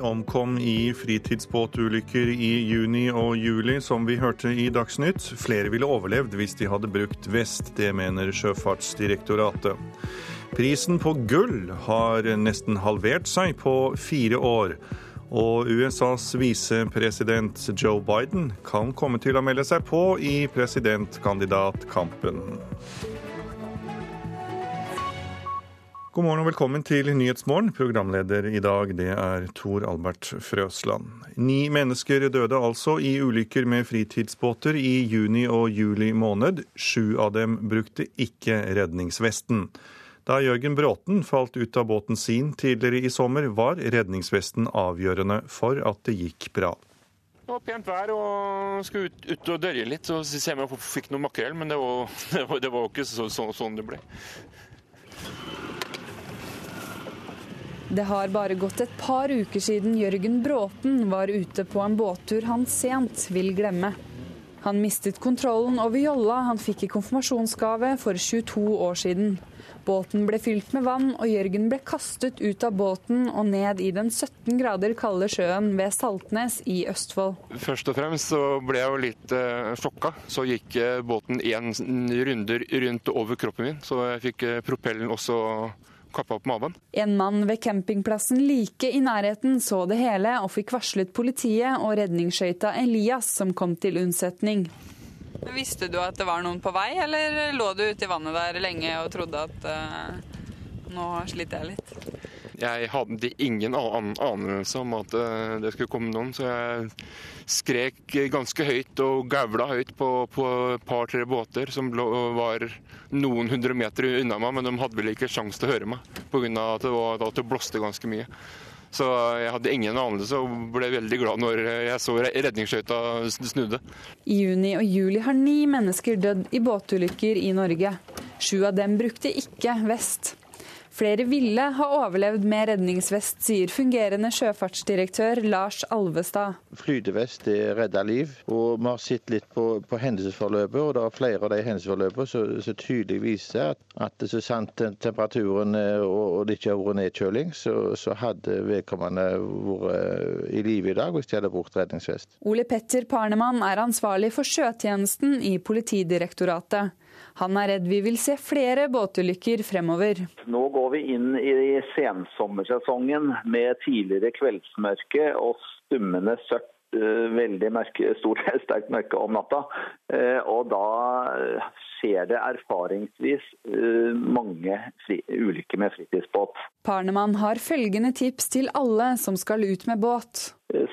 Omkom i fritidsbåtulykker i juni og juli, som vi hørte i Dagsnytt. Flere ville overlevd hvis de hadde brukt vest, det mener Sjøfartsdirektoratet. Prisen på gull har nesten halvert seg på fire år. Og USAs visepresident Joe Biden kan komme til å melde seg på i presidentkandidatkampen. God morgen og velkommen til Nyhetsmorgen. Programleder i dag det er Tor Albert Frøsland. Ni mennesker døde altså i ulykker med fritidsbåter i juni og juli måned. Sju av dem brukte ikke redningsvesten. Da Jørgen Bråten falt ut av båten sin tidligere i sommer, var redningsvesten avgjørende for at det gikk bra. Det var pent vær og skulle ut, ut og dørje litt Så ser jeg om jeg fikk noe makrell, men det var, det var, ikke så, så, sånn det ble. Det har bare gått et par uker siden Jørgen Bråten var ute på en båttur han sent vil glemme. Han mistet kontrollen over jolla han fikk i konfirmasjonsgave for 22 år siden. Båten ble fylt med vann, og Jørgen ble kastet ut av båten og ned i den 17 grader kalde sjøen ved Saltnes i Østfold. Først og fremst så ble jeg jo litt eh, sjokka. Så gikk eh, båten én runder rundt over kroppen min, så jeg fikk eh, propellen også kappa opp maven. En mann ved campingplassen like i nærheten så det hele og fikk varslet politiet og redningsskøyta Elias som kom til unnsetning. Visste du at det var noen på vei, eller lå du ute i vannet der lenge og trodde at uh, nå sliter jeg litt? Jeg hadde ingen anelse om at eh, det skulle komme noen, så jeg skrek ganske høyt og gavla høyt på, et par-tre båter som var noen hundre meter unna meg, men de hadde vel ikke sjanse til å høre meg pga. at det, at det blåste ganske mye. Så jeg hadde ingen anelse og ble veldig glad når jeg så redningsskøyta snudde. I juni og juli har ni mennesker dødd i båtulykker i Norge. Sju av dem brukte ikke vest. Flere ville ha overlevd med redningsvest, sier fungerende sjøfartsdirektør Lars Alvestad. Flytevest det redder liv. og Vi har sett litt på, på hendelsesforløpet, og det er flere av de hendelsesforløpene som tydelig viser at, at så sant temperaturen eh, og, og det ikke har vært nedkjøling, så, så hadde vedkommende vært eh, i live i dag hvis de hadde brukt redningsvest. Ole Petter Parnemann er ansvarlig for sjøtjenesten i Politidirektoratet. Han er redd vi vil se flere båtulykker fremover. Nå går vi inn i sensommersesongen med tidligere kveldsmørke og stummende sørt eh, veldig mørke, stort sterkt mørke om natta. Eh, og da skjer det erfaringsvis eh, mange ulykker med fritidsbåt. Parnemann har følgende tips til alle som skal ut med båt.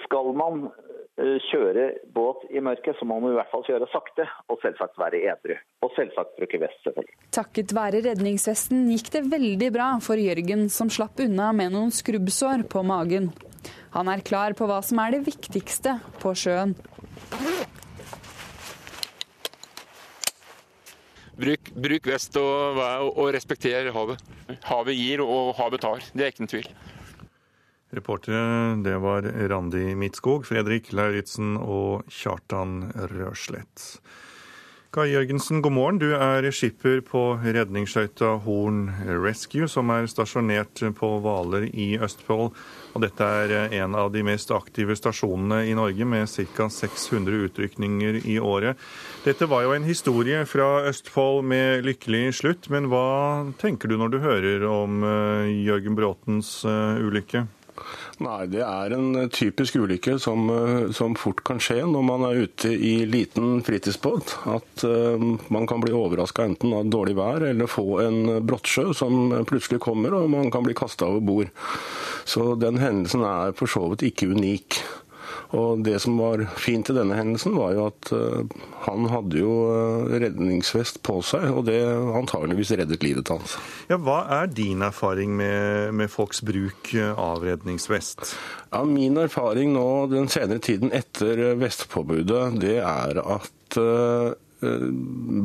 Skal man kjøre båt i mørket, så må man i hvert fall kjøre sakte, og selvsagt være edru. Og selvsagt bruke vest, selvfølgelig. Takket være redningsvesten gikk det veldig bra for Jørgen, som slapp unna med noen skrubbsår på magen. Han er klar på hva som er det viktigste på sjøen. Bruk, bruk vest og, og respekter havet. Havet gir, og havet tar. Det er ikke noen tvil. Reportere det var Randi Midtskog, Fredrik Lauritzen og Kjartan Røslett. Kai Jørgensen, god morgen. Du er skipper på redningsskøyta Horn Rescue, som er stasjonert på Hvaler i Østfold. Og dette er en av de mest aktive stasjonene i Norge, med ca. 600 utrykninger i året. Dette var jo en historie fra Østfold med lykkelig slutt, men hva tenker du når du hører om eh, Jørgen Bråtens eh, ulykke? Nei, det er en typisk ulykke som, eh, som, fort kan skje når man er ute i liten fritidsbåt. At uh, man kan bli overraska enten av dårlig vær eller få en brottsjø som plutselig kommer og man kan bli kasta over bord. Så den hendelsen er for så vidt ikke unik. Og Det som var fint i denne hendelsen, var jo at uh, han hadde jo uh, redningsvest på seg, og det antageligvis reddet livet hans. Ja, hva er din erfaring med, med folks bruk av redningsvest? Ja, Min erfaring nå den senere tiden etter vestpåbudet, det er at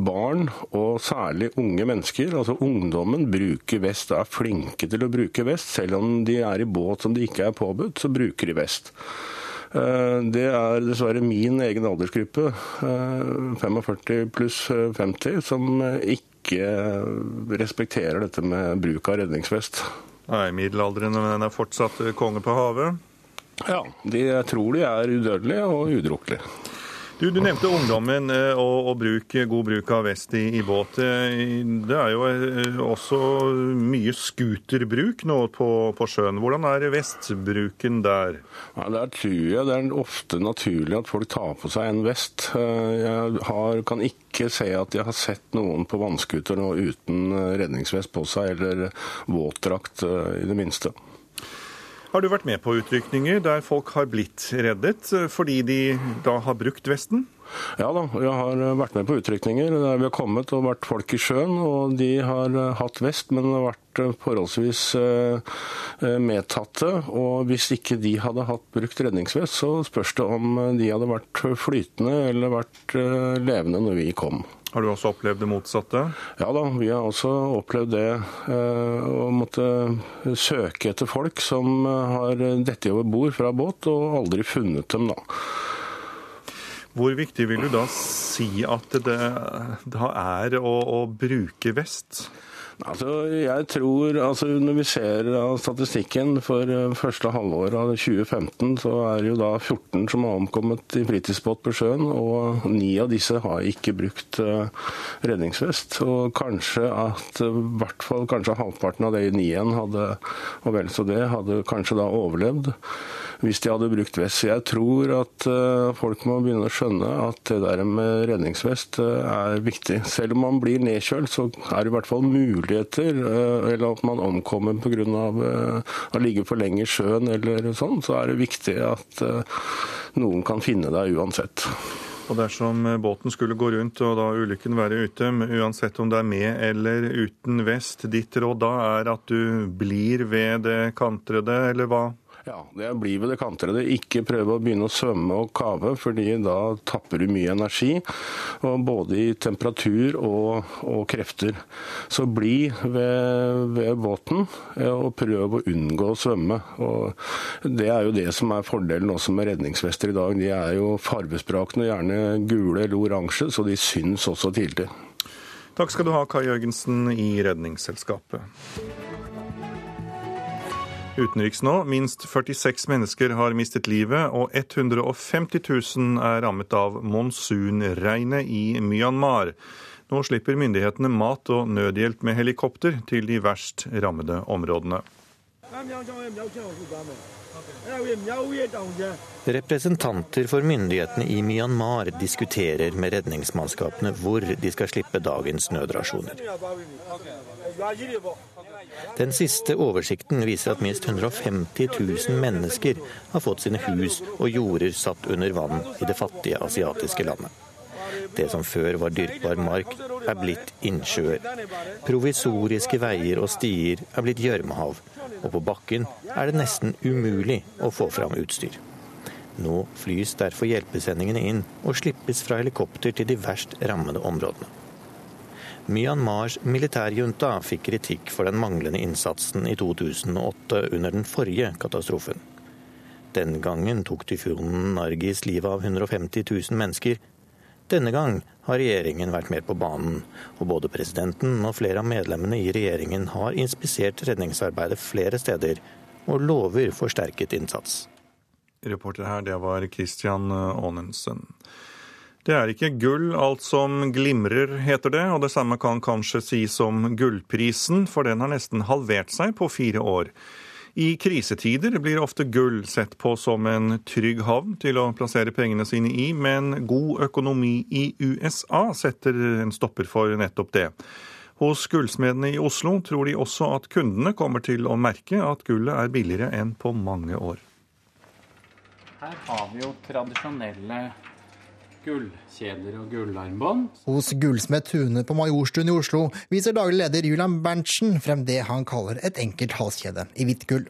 barn, og særlig unge mennesker, altså ungdommen, bruker vest og er flinke til å bruke vest. Selv om de er i båt som de ikke er påbudt, så bruker de vest. Eh, det er dessverre min egen aldersgruppe, 45 eh, pluss 50, eh, som ikke respekterer dette med bruk av redningsvest. Nei, middelaldrende, men er fortsatt konge på havet? Ja, de tror de er udødelige og udrukkelige. Du, du, nevnte ungdommen eh, og, og bruk, god bruk av vest i, i, båt. Eh, det er jo eh, også mye scooterbruk nå på, på, sjøen. Hvordan er vestbruken der? Ja, der tror det er ofte naturlig at folk tar på seg en vest. Jeg har, kan ikke se at jeg har sett noen på vannscooter nå uten redningsvest på seg, eller våtdrakt i det minste. Har du vært med på utrykninger der folk har blitt reddet eh, fordi de da har brukt vesten? Ja da, jeg har vært med på utrykninger der vi har kommet og vært folk i sjøen. Og de har eh, hatt vest, men har vært eh, forholdsvis medtatte. Og hvis ikke de hadde hatt brukt redningsvest, så spørs det om de hadde vært flytende eller vært levende når vi kom. Har du også opplevd det motsatte? Ja da, vi har også opplevd det. Eh, å måtte søke etter folk som har dette over bord fra båt, og aldri funnet dem, da. Hvor viktig vil du da si at det, det er å, å bruke vest? Altså, jeg tror, altså Når vi ser av statistikken for eh, første halvår av 2015, så er det jo da 14 som har omkommet i fritidsbåt på sjøen, og ni av disse har ikke brukt uh, redningsvest. Og kanskje at i hvert fall kanskje halvparten av de ni igjen hadde, og vel så det, hadde kanskje da overlevd hvis de hadde brukt vest. Jeg tror at uh, folk må begynne å skjønne at det der med redningsvest er viktig. Selv om man blir nedkjølt, så er det i hvert fall muligheter, eh, eller at man omkommer pga. Eh, å ligge for lenge i sjøen eller sånn, så er det viktig at eh, noen kan finne deg uansett. Og dersom båten skulle gå rundt og da ulykken være ute, uansett om det er med eller uten vest, ditt råd da er at du blir ved det kantrede, eller hva? Ja, det blir ved det kantrede. Ikke prøve å begynne å svømme og kave, fordi da tapper du mye energi. både i temperatur og, og krefter. Så bli ved, ved, båten og prøv å unngå å svømme. Og det er jo det som er fordelen også med redningsvester i dag. De er jo farvesprakende, gjerne gule eller oransje, så de syns også tidlig. Takk skal du ha, Kai Jørgensen i Redningsselskapet. Utenriks nå. Minst 46 mennesker har mistet livet, og 150 000 er rammet av monsunregnet i Myanmar. Nå slipper myndighetene mat og nødhjelp med helikopter til de verst rammede områdene. Representanter for myndighetene i Myanmar diskuterer med redningsmannskapene hvor de skal slippe dagens nødrasjoner. Den siste oversikten viser at minst 150 000 mennesker har fått sine hus og jorder satt under vann i det fattige asiatiske landet. Det som før var dyrkbar mark, er blitt innsjøer. Provisoriske veier og stier er blitt gjørmehav, og på bakken er det nesten umulig å få fram utstyr. Nå flys derfor hjelpesendingene inn og slippes fra helikopter til de verst rammede områdene. Myanmars militærjunta fikk kritikk for den manglende innsatsen i 2008 under den forrige katastrofen. Den gangen tok tyfonen Nargis livet av 150 000 mennesker. Denne gang har regjeringen vært med på banen, og både presidenten og flere av medlemmene i regjeringen har inspisert redningsarbeidet flere steder, og lover forsterket innsats. Reporter her, det var Christian Aanensen. Det er ikke gull alt som glimrer, heter det, og det samme kan kanskje sies om gullprisen, for den har nesten halvert seg på fire år. I krisetider blir ofte gull sett på som en trygg havn til å plassere pengene sine i, men god økonomi i USA setter en stopper for nettopp det. Hos gullsmedene i Oslo tror de også at kundene kommer til å merke at gullet er billigere enn på mange år. Her har vi jo tradisjonelle gullkjeder og gullarmbånd. Hos gullsmed Tune på Majorstuen i Oslo viser daglig leder Julian Berntsen frem det han kaller et enkelt halskjede i hvitt gull.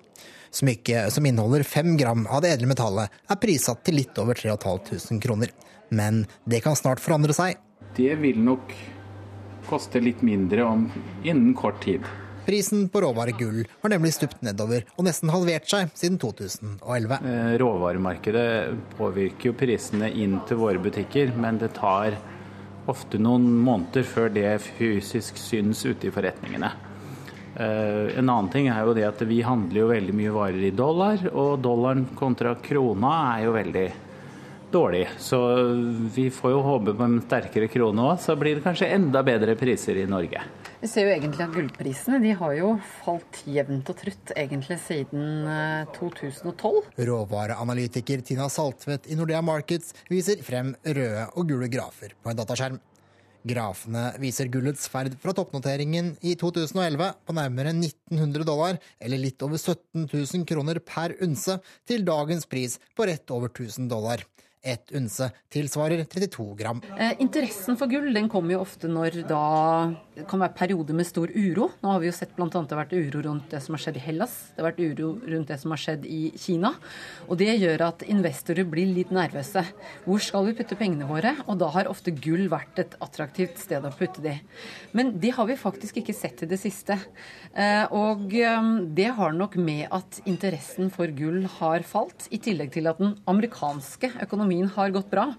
Smykket, som inneholder fem gram av det edle metallet, er prissatt til litt over 3500 kroner. Men det kan snart forandre seg. Det vil nok koste litt mindre om innen kort tid. Prisen på råvaregull har nemlig stupt nedover og nesten halvert seg siden 2011. Eh, råvaremarkedet påvirker jo prisene inn til våre butikker, men det tar ofte noen måneder før det fysisk syns ute i forretningene. Eh, en annen ting er jo det at vi handler jo veldig mye varer i dollar, og dollaren kontra krona er jo veldig dårlig. Så vi får jo håpe på en sterkere krone òg, så blir det kanskje enda bedre priser i Norge. Vi ser jo egentlig at gullprisene de har jo falt jevnt og trutt egentlig siden 2012. Eh, Råvareanalytiker Tina Saltvedt i Nordea Markets viser frem røde og gule grafer på en dataskjerm. Grafene viser gullets ferd fra toppnoteringen i 2011 på nærmere 1900 dollar, eller litt over 17 000 kroner per unse, til dagens pris på rett over 1000 dollar. Ett unse tilsvarer 32 gram. Eh, interessen for gull den kommer jo ofte når da det kan være perioder med stor uro. Nå har vi jo sett bl.a. det har vært uro rundt det som har skjedd i Hellas. Det har vært uro rundt det som har skjedd i Kina. Og det gjør at investorer blir litt nervøse. Hvor skal vi putte pengene våre? Og da har ofte gull vært et attraktivt sted å putte de. Men det har vi faktisk ikke sett i det siste. Eh, og eh, det har nok med at interessen for gull har falt, i tillegg til at den amerikanske økonomien økonomien har gått bra.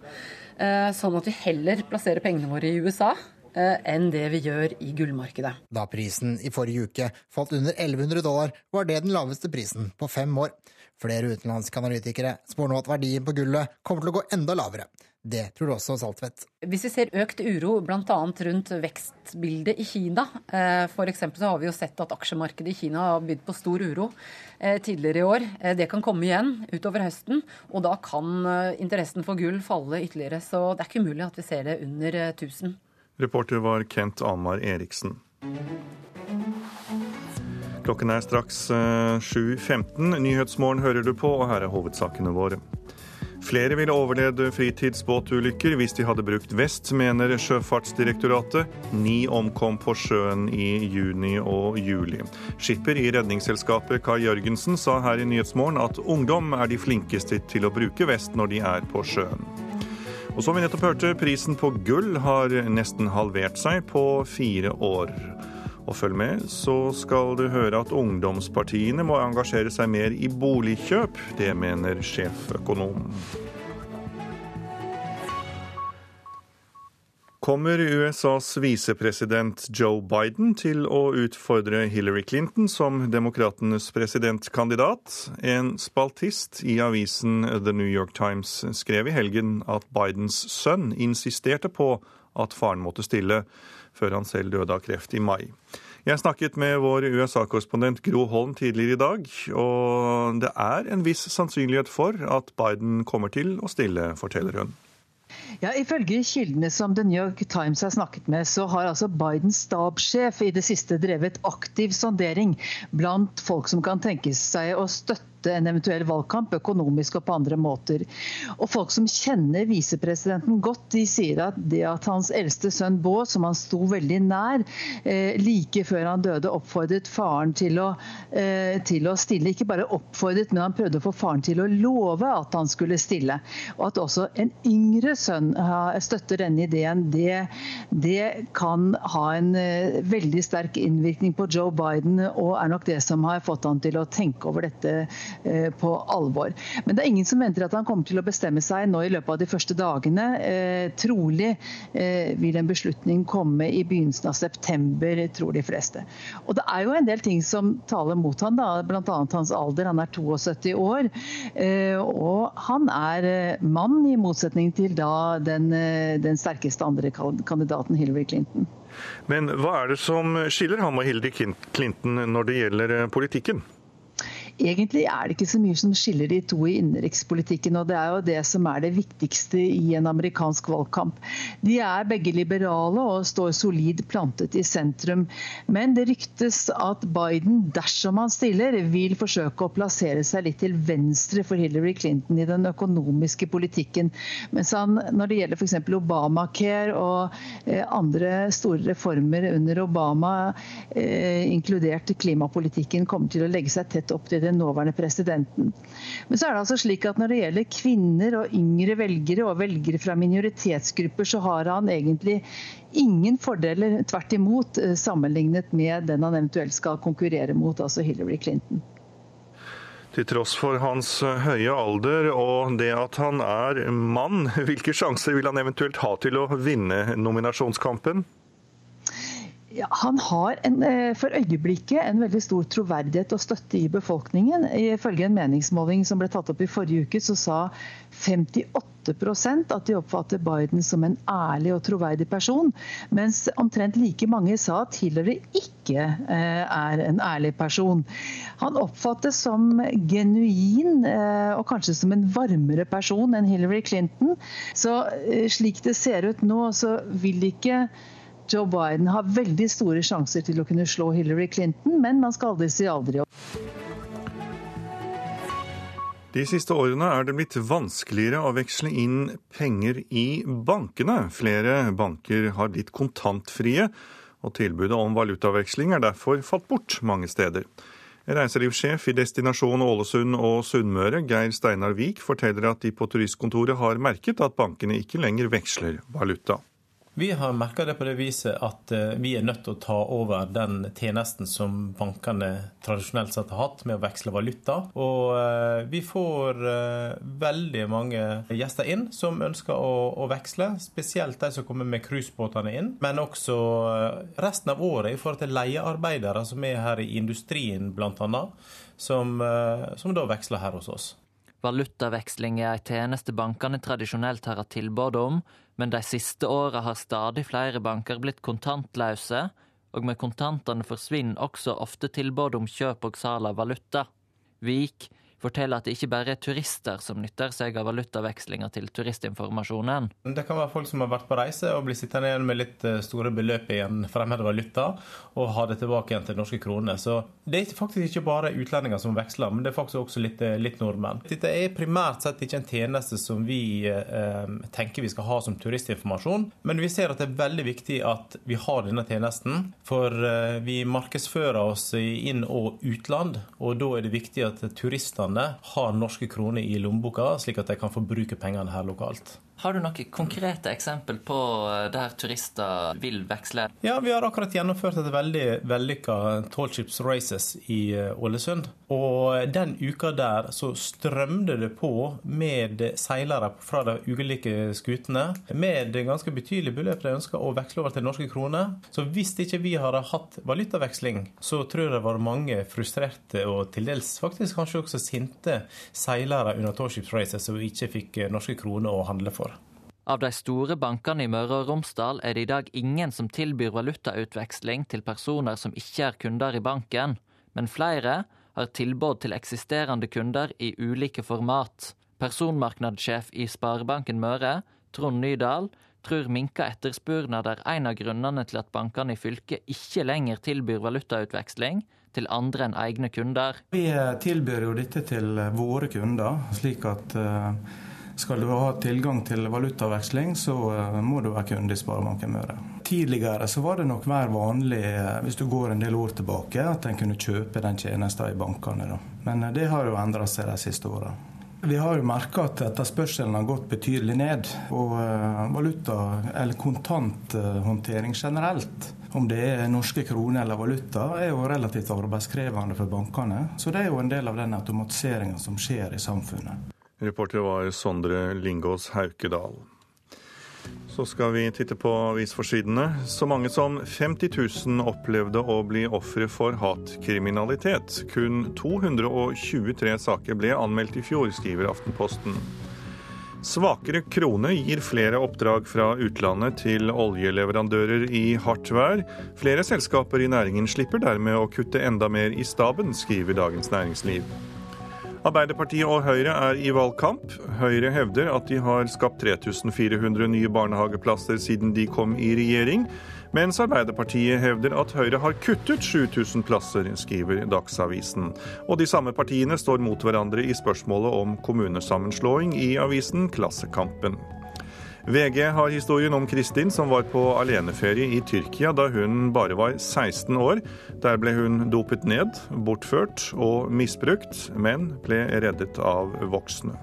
Eh, sånn at vi heller plasserer pengene våre i USA eh, enn det vi gjør i gullmarkedet. Da prisen i forrige uke falt under 1100 dollar, var det den laveste prisen på fem år. Flere utenlandske analytikere spår nå at verdien på gullet kommer til å gå enda lavere. Det tror også Saltvedt. Hvis vi ser økt uro bl.a. rundt vekstbildet i Kina, eh, f.eks. så har vi jo sett at aksjemarkedet i Kina har bydd på stor uro eh, tidligere i år. Eh, det kan komme igjen utover høsten, og da kan interessen for gull falle ytterligere. Så det er ikke umulig at vi ser det under 1000. Reporter var Kent Amar Eriksen. Klokken er straks 7.15. Nyhetsmorgen hører du på, og her er hovedsakene våre. Flere ville overlevd fritidsbåtulykker hvis de hadde brukt vest, mener Sjøfartsdirektoratet. Ni omkom på sjøen i juni og juli. Skipper i Redningsselskapet Kai Jørgensen sa her i Nyhetsmorgen at ungdom er de flinkeste til å bruke vest når de er på sjøen. Og som vi nettopp hørte, prisen på gull har nesten halvert seg på fire år. Og følg med, så skal du høre at ungdomspartiene må engasjere seg mer i boligkjøp. Det mener sjeføkonom. Kommer USAs visepresident Joe Biden til å utfordre Hillary Clinton som demokratenes presidentkandidat? En spaltist i avisen The New York Times skrev i helgen at Bidens sønn insisterte på at faren måtte stille før han selv døde av kreft i mai. Jeg snakket med vår USA-korrespondent Gro Holm tidligere i dag, og det er en viss sannsynlighet for at Biden kommer til å stille, forteller hun. Ja, Ifølge kildene som The New York Times har snakket med, så har altså Bidens stabssjef i det siste drevet aktiv sondering blant folk som kan tenke seg å støtte støtte en eventuell valgkamp, økonomisk og på andre måter. Og Folk som kjenner visepresidenten godt, de sier at det at hans eldste sønn Baas, som han sto veldig nær eh, like før han døde, oppfordret faren til å, eh, til å, stille. Ikke bare oppfordret, men han prøvde å få faren til å love at han skulle stille. Og at også en yngre sønn støtter denne ideen, det, det kan ha en eh, veldig sterk innvirkning på Joe Biden, og er nok det som har fått han til å tenke over dette Eh, på alvor. Men det er ingen som venter at han kommer til å bestemme seg nå i løpet av de første dagene. Eh, trolig eh, vil en beslutning komme i begynnelsen av september, tror de fleste. Og det er jo en del ting som taler mot han, da, bl.a. hans alder. Han er 72 år. Og han er mann, i motsetning til da den, den sterkeste andre kandidaten Hillary Clinton. Men hva er det som skiller ham og Hillary Clinton når det gjelder politikken? Egentlig er det ikke så mye som skiller de to i innenrikspolitikken, og det er jo det som er det viktigste i en amerikansk valgkamp. De er begge liberale og står solid plantet i sentrum. Men det ryktes at Biden, dersom han stiller, vil forsøke å plassere seg litt til venstre for Hillary Clinton i den økonomiske politikken. Mens han, når det gjelder f.eks. Obamacare og eh, andre store reformer under Obama, eh, inkludert klimapolitikken, kommer til å legge seg tett opp til det den nåværende presidenten. Men så er det altså slik at når det gjelder kvinner og yngre velgere og velgere fra minoritetsgrupper, så har han egentlig ingen fordeler, tvert imot, eh, sammenlignet med den han eventuelt skal konkurrere mot, altså Hillary Clinton. Til tross for hans eh, høye alder og det at han er mann, hvilke sjanser vil han eventuelt ha til å vinne nominasjonskampen? Ja, han har en, eh, for øyeblikket en veldig stor troverdighet og støtte i befolkningen. Ifølge en meningsmåling som ble tatt opp i forrige uke, så sa 58% at de oppfatter Biden som en ærlig og troverdig person. Mens omtrent like mange sa at Hillary ikke eh, er en ærlig person. Han oppfattes som genuin eh, og kanskje som en varmere person enn Hillary Clinton. Så slik det ser ut nå, så vil ikke Joe Biden har veldig store sjanser til å kunne slå Hillary Clinton, men man skal aldri si aldri. De siste årene er det blitt vanskeligere å veksle inn penger i bankene. Flere banker har blitt kontantfrie, og tilbudet om valutaveksling er derfor falt bort mange steder. Reiselivssjef i Destinasjon Ålesund og Sunnmøre, Geir Steinar Vik, forteller at de på turistkontoret har merket at bankene ikke lenger veksler valuta. Vi har merka det på det viset at eh, vi er nødt til å ta over den tjenesten som bankene tradisjonelt sett har hatt med å veksle valuta. Og eh, vi får eh, veldig mange gjester inn som ønsker å, veksle. Spesielt de som kommer med cruisebåtene inn. Men også resten av året i forhold til leiearbeidere som er her i industrien bl.a. Som, som da veksler her hos oss. Valutaveksling er ei tjeneste bankene tradisjonelt har hatt tilbud om, men de siste åra har stadig flere banker blitt kontantløse, og med kontantene forsvinner også ofte tilbud om kjøp og salg av valuta. Vik forteller at det ikke bare er turister som nytter seg av valutavekslinga til turistinformasjonen. Det kan være folk som har vært på reise og blir sittende igjen med litt eh, store beløp i en fremmed valuta, og ha det tilbake igjen til norske kroner. Så det er faktisk ikke bare utlendinger som veksler, men det er faktisk også litt, eh, litt nordmenn. Dette er primært sett ikke en tjeneste som vi eh, tenker vi skal ha som turistinformasjon, men vi ser at det er veldig viktig at vi har denne tjenesten, for eh, vi markedsfører oss inn og utland, og da er det viktig at turistene utlandet har norske kroner i lommeboka, slik at de kan få bruke pengene her lokalt. Har du noen konkrete eksempel på eh, der turister vil veksle? Ja, Vi har akkurat gjennomført et veldig vellykka Tallships Races i eh, Ålesund. Og den uka der så strømde det på med seilere fra de ulike skutene med ganske betydelig beløp de ønska å veksle over til norske kroner. Så hvis ikke vi hadde hatt valutaveksling, så tror jeg det var mange frustrerte og til dels faktisk kanskje også sinte seilere under Tallships Races som ikke fikk norske kroner å handle for. Av de store bankene i Møre og Romsdal er det i dag ingen som tilbyr valutautveksling til personer som ikke er kunder i banken, men flere har tilbud til eksisterende kunder i ulike format. Personmarknadssjef i Sparebanken Møre, Trond Nydal, tror minka etterspurnad er en av grunnene til at bankene i fylket ikke lenger tilbyr valutautveksling til andre enn egne kunder. Vi tilbyr jo dette til våre kunder, slik at uh skal du ha tilgang til valutaveksling, så eh, må du være kunde i Sparebanken Møre. Tidligere så var det nok hver vanlig, eh, hvis du går en del år tilbake, at en kunne kjøpe den tjenesten i bankene. Da. Men eh, det har jo endra seg de siste åra. Vi har jo merka at etterspørselen har gått betydelig ned. Og valuta- eller kontanthåndtering generelt, om det er norske kroner eller valuta, er jo relativt arbeidskrevende for bankene. Så det er jo en del av den automatiseringa som skjer i samfunnet. Reporter var Sondre Lingås Haukedal. Så skal vi titte på avisforsidene. Så mange som 50 000 opplevde å bli ofre for hatkriminalitet. Kun 223 saker ble anmeldt i fjor, skriver Aftenposten. Svakere krone gir flere oppdrag fra utlandet til oljeleverandører i hardt vær. Flere selskaper i næringen slipper dermed å kutte enda mer i staben, skriver Dagens Næringsliv. Arbeiderpartiet og Høyre er i valgkamp. Høyre hevder at de har skapt 3400 nye barnehageplasser siden de kom i regjering, mens Arbeiderpartiet hevder at Høyre har kuttet 7000 plasser, skriver Dagsavisen. Og de samme partiene står mot hverandre i spørsmålet om kommunesammenslåing i avisen Klassekampen. VG har historien om Kristin som var på aleneferie i Tyrkia da hun bare var 16 år. Der ble hun dopet ned, bortført og misbrukt, men ble reddet av voksne.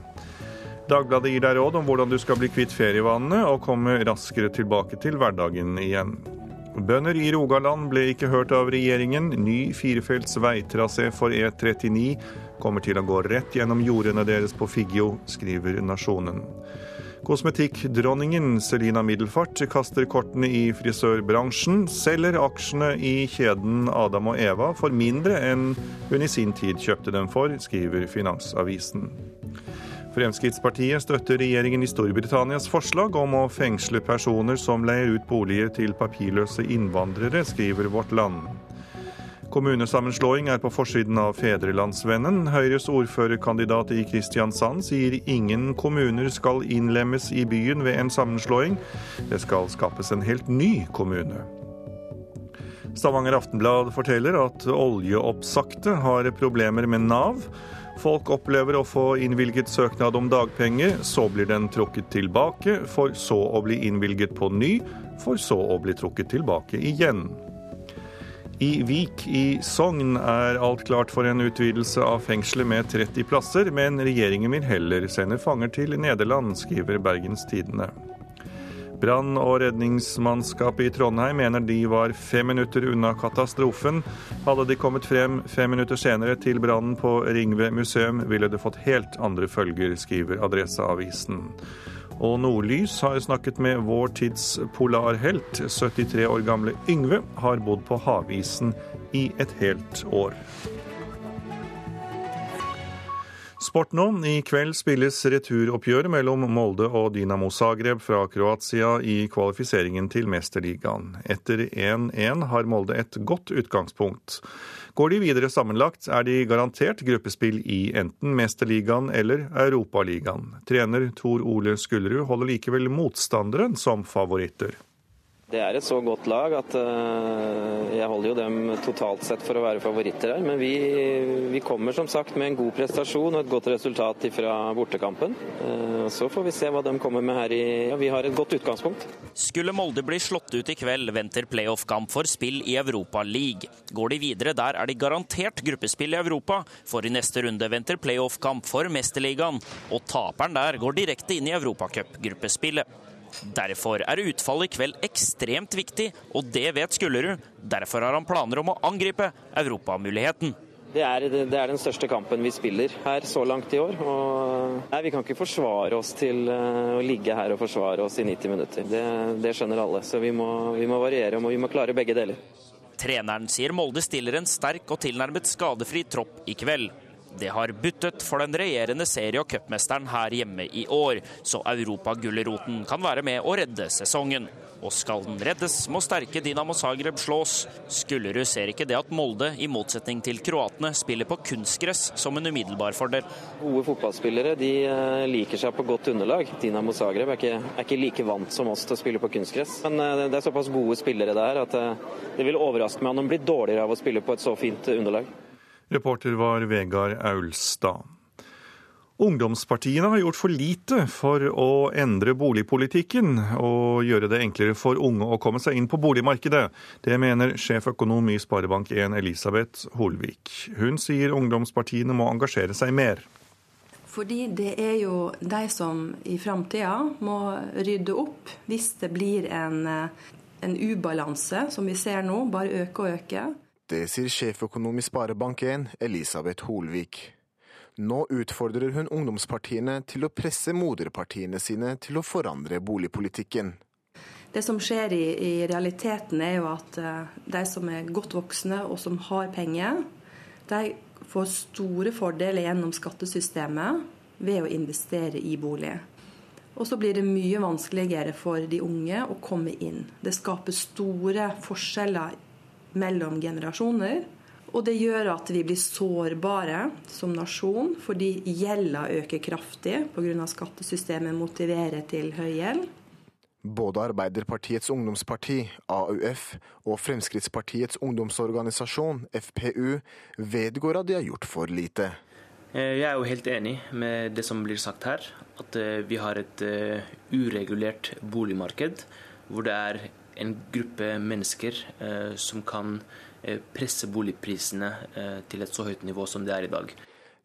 Dagbladet gir deg råd om hvordan du skal bli kvitt ferievanene og komme raskere tilbake til hverdagen igjen. Bønder i Rogaland ble ikke hørt av regjeringen. Ny firefelts veitrasé for E39 kommer til å gå rett gjennom jordene deres på Figgjo, skriver Nasjonen. Kosmetikkdronningen Selina Middelfart kaster kortene i frisørbransjen, selger aksjene i kjeden Adam og Eva for mindre enn hun i sin tid kjøpte dem for, skriver Finansavisen. Fremskrittspartiet støtter regjeringen i Storbritannias forslag om å fengsle personer som leier ut boliger til papirløse innvandrere, skriver Vårt Land. Kommunesammenslåing er på forsiden av Fedrelandsvennen. Høyres ordførerkandidat i Kristiansand sier ingen kommuner skal innlemmes i byen ved en sammenslåing. Det skal skapes en helt ny kommune. Stavanger Aftenblad forteller at oljeoppsagte har problemer med Nav. Folk opplever å få innvilget søknad om dagpenger, så blir den trukket tilbake, for så å bli innvilget på ny, for så å bli trukket tilbake igjen. I Vik i Sogn er alt klart for en utvidelse av fengselet med 30 plasser, men regjeringen vil heller sende fanger til Nederland, skriver Bergens Tidende. Brann- og redningsmannskapet i Trondheim mener de var fem minutter unna katastrofen. Hadde de kommet frem fem minutter senere til brannen på Ringve museum, ville det fått helt andre følger, skriver Adresseavisen. Og Nordlys har snakket med vår tids polarhelt. 73 år gamle Yngve har bodd på havisen i et helt år. Sport nå. I kveld spilles returoppgjøret mellom Molde og Dinamo Zagreb fra Kroatia i kvalifiseringen til Mesterligaen. Etter 1-1 har Molde et godt utgangspunkt. Går de videre sammenlagt, er de garantert gruppespill i enten Mesterligaen eller Europaligaen. Trener Tor Ole Skullerud holder likevel motstanderen som favoritter. Det er et så godt lag at uh, jeg holder jo dem totalt sett for å være favoritter her. Men vi, vi, kommer som sagt med en god prestasjon og et godt resultat fra bortekampen. Uh, så får vi se hva de kommer med her i ja, Vi har et godt utgangspunkt. Skulle Molde bli slått ut i kveld, venter playoff-kamp for spill i Europa League. Går de videre der, er de garantert gruppespill i Europa. For i neste runde venter playoff-kamp for Mesterligaen. Og taperen der går direkte inn i Europacup-gruppespillet. Derfor er utfallet i kveld ekstremt viktig, og det vet Skullerud. Derfor har han planer om å angripe europamuligheten. Det er, det er, den største kampen vi spiller her så langt i år. Og, nei, vi kan ikke forsvare oss til uh, å ligge her og forsvare oss i 90 minutter. Det, det skjønner alle. Så vi må, vi må variere og vi må klare begge deler. Treneren sier Molde stiller en sterk og tilnærmet skadefri tropp i kveld. Det har buttet for den regjerende serie- og cupmesteren her hjemme i år, så europagulroten kan være med å redde sesongen. Og skal den reddes, må sterke Dinamo Zagreb slås. Skullerud ser ikke det at Molde, i motsetning til kroatene, spiller på kunstgress som en umiddelbar fordel. Gode fotballspillere de eh, liker seg på godt underlag. Dinamo Zagreb er ikke, er ikke like vant som oss til å spille på kunstgress. Men eh, det er såpass gode spillere der at eh, det vil overraske meg om de blir dårligere av å spille på et så fint underlag. Reporter var Vegard Aulstad. Ungdomspartiene har gjort for lite for å endre boligpolitikken og gjøre det enklere for unge å komme seg inn på boligmarkedet. Det mener sjeføkonom i Sparebank1 Elisabeth Holvik. Hun sier ungdomspartiene må engasjere seg mer. Fordi det er jo de som i framtida må rydde opp hvis det blir en, en ubalanse, som vi ser nå, bare øke og øke. Det sier sjeføkonom i Sparebank1, Elisabeth Holvik. Nå utfordrer hun ungdomspartiene til å presse moderpartiene sine til å forandre boligpolitikken. Det som skjer i, i realiteten, er jo at uh, de som er godt voksne og som har penger, de får store fordeler gjennom skattesystemet ved å investere i bolig. Og så blir det mye vanskeligere for de unge å komme inn. Det skaper store forskjeller mellom generasjoner. Og det gjør at vi blir sårbare som nasjon, fordi gjelda øker kraftig pga. skattesystemet motiverer til høy gjeld. Både Arbeiderpartiets ungdomsparti, AUF, og Fremskrittspartiets ungdomsorganisasjon, FPU, vedgår at de har gjort for lite. Eh, jeg er jo helt enig med det som blir sagt her. At eh, vi har et eh, uregulert boligmarked hvor det er en gruppe mennesker eh, som kan eh, presse boligprisene eh, til et så høyt nivå som det er i dag.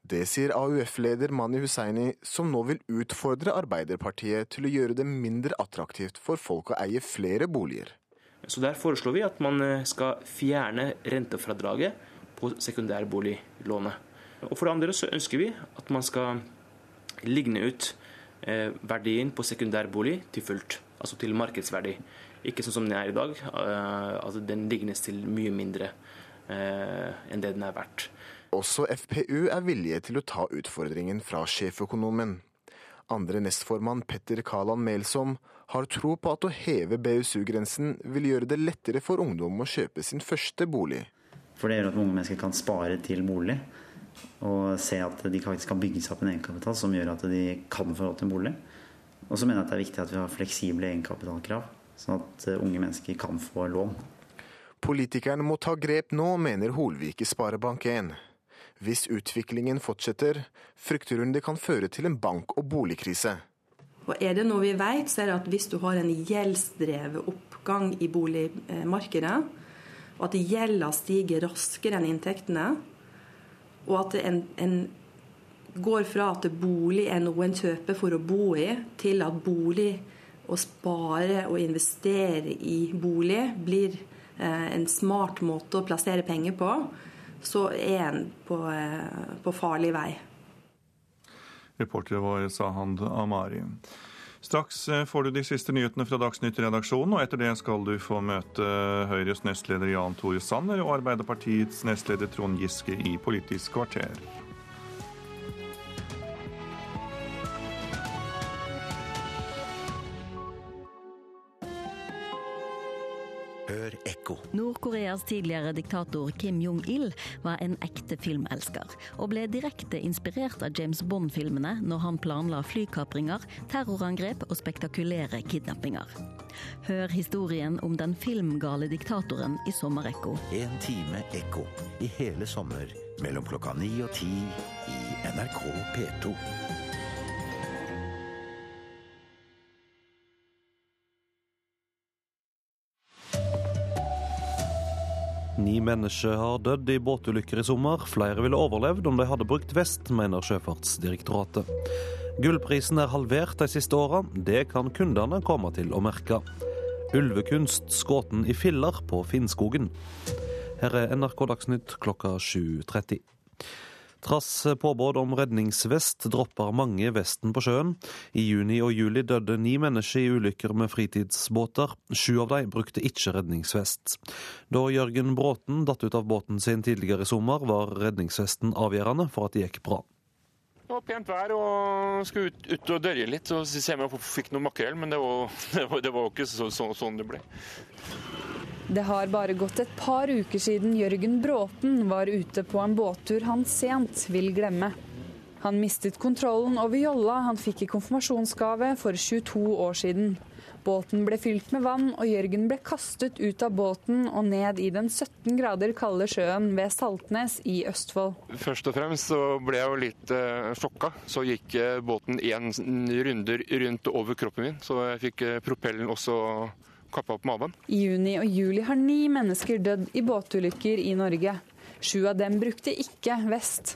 Det sier AUF-leder Mani Hussaini, som nå vil utfordre Arbeiderpartiet til å gjøre det mindre attraktivt for folk å eie flere boliger. Så Der foreslår vi at man skal fjerne rentefradraget på sekundærboliglånet. Og For det andre så ønsker vi at man skal ligne ut verdien på sekundærbolig til fullt, altså til markedsverdi. Ikke sånn som den er i dag, altså den lignes til mye mindre enn det den er verdt. Også FPU er villige til å ta utfordringen fra sjeføkonomen. Andre nestformann Petter Kaland Melsom har tro på at å heve BSU-grensen vil gjøre det lettere for ungdom å kjøpe sin første bolig. For det gjør at unge mennesker kan spare til bolig, og se at de faktisk kan bygge seg opp en egenkapital som gjør at de kan få råd til en bolig. Og så mener jeg at det er viktig at vi har fleksible egenkapitalkrav, sånn at unge mennesker kan få lån. Politikerne må ta grep nå, mener Holvik i Sparebank1. Hvis utviklingen fortsetter, frykter hun det kan føre til en bank- og boligkrise. Og er det noe vi vet, så er det at hvis du har en gjeldsdrevet oppgang i boligmarkedet, og at gjelda stiger raskere enn inntektene, og at en, en går fra at bolig er noe en kjøper for å bo i, til at bolig, å spare og investere i bolig, blir eh, en smart måte å plassere penger på, så er en på, eh, på farlig vei. Reportere var Sahand Amari. Straks eh, får du de siste nyhetene fra Dagsnytt-redaksjonen, og etter det skal du få møte Høyres nestleder Jan Tore Sanner og Arbeiderpartiets nestleder Trond Giske i Politisk kvarter. Ekko. Nord-Koreas tidligere diktator Kim Jong-il var en ekte filmelsker, og ble direkte inspirert av James Bond-filmene når han planla flykapringer, terrorangrep og spektakulære kidnappinger. Hør historien om den filmgale diktatoren i Sommerekko. En time ekko i hele sommer mellom klokka ni og ti i NRK P2. Ni mennesker har dødd i båtulykker i sommer. Flere ville overlevd om de hadde brukt vest, mener Sjøfartsdirektoratet. Gullprisen er halvert de siste åra. Det kan kundene komme til å merke. Ulvekunst skutt i filler på Finnskogen. Her er NRK Dagsnytt klokka 7.30. Trass påbud om redningsvest dropper mange vesten på sjøen. I juni og juli døde ni mennesker i ulykker med fritidsbåter. Sju av dem brukte ikke redningsvest. Da Jørgen Bråten datt ut av båten sin tidligere i sommer, var redningsvesten avgjørende for at det gikk bra. Det var pent vær og skulle ut, ut og dørje litt Så ser vi om jeg fikk noe makrell, men det var, det ikke så, så, sånn det ble. Det har bare gått et par uker siden Jørgen Bråten var ute på en båttur han sent vil glemme. Han mistet kontrollen over jolla han fikk i konfirmasjonsgave for 22 år siden. Båten ble fylt med vann, og Jørgen ble kastet ut av båten og ned i den 17 grader kalde sjøen ved Saltnes i Østfold. Først og fremst så ble jeg jo litt uh, sjokka. Så gikk uh, båten én runder rundt over kroppen min, så jeg fikk uh, propellen også kappa opp maven. I juni og juli har ni mennesker dødd i båtulykker i Norge. Sju av dem brukte ikke vest.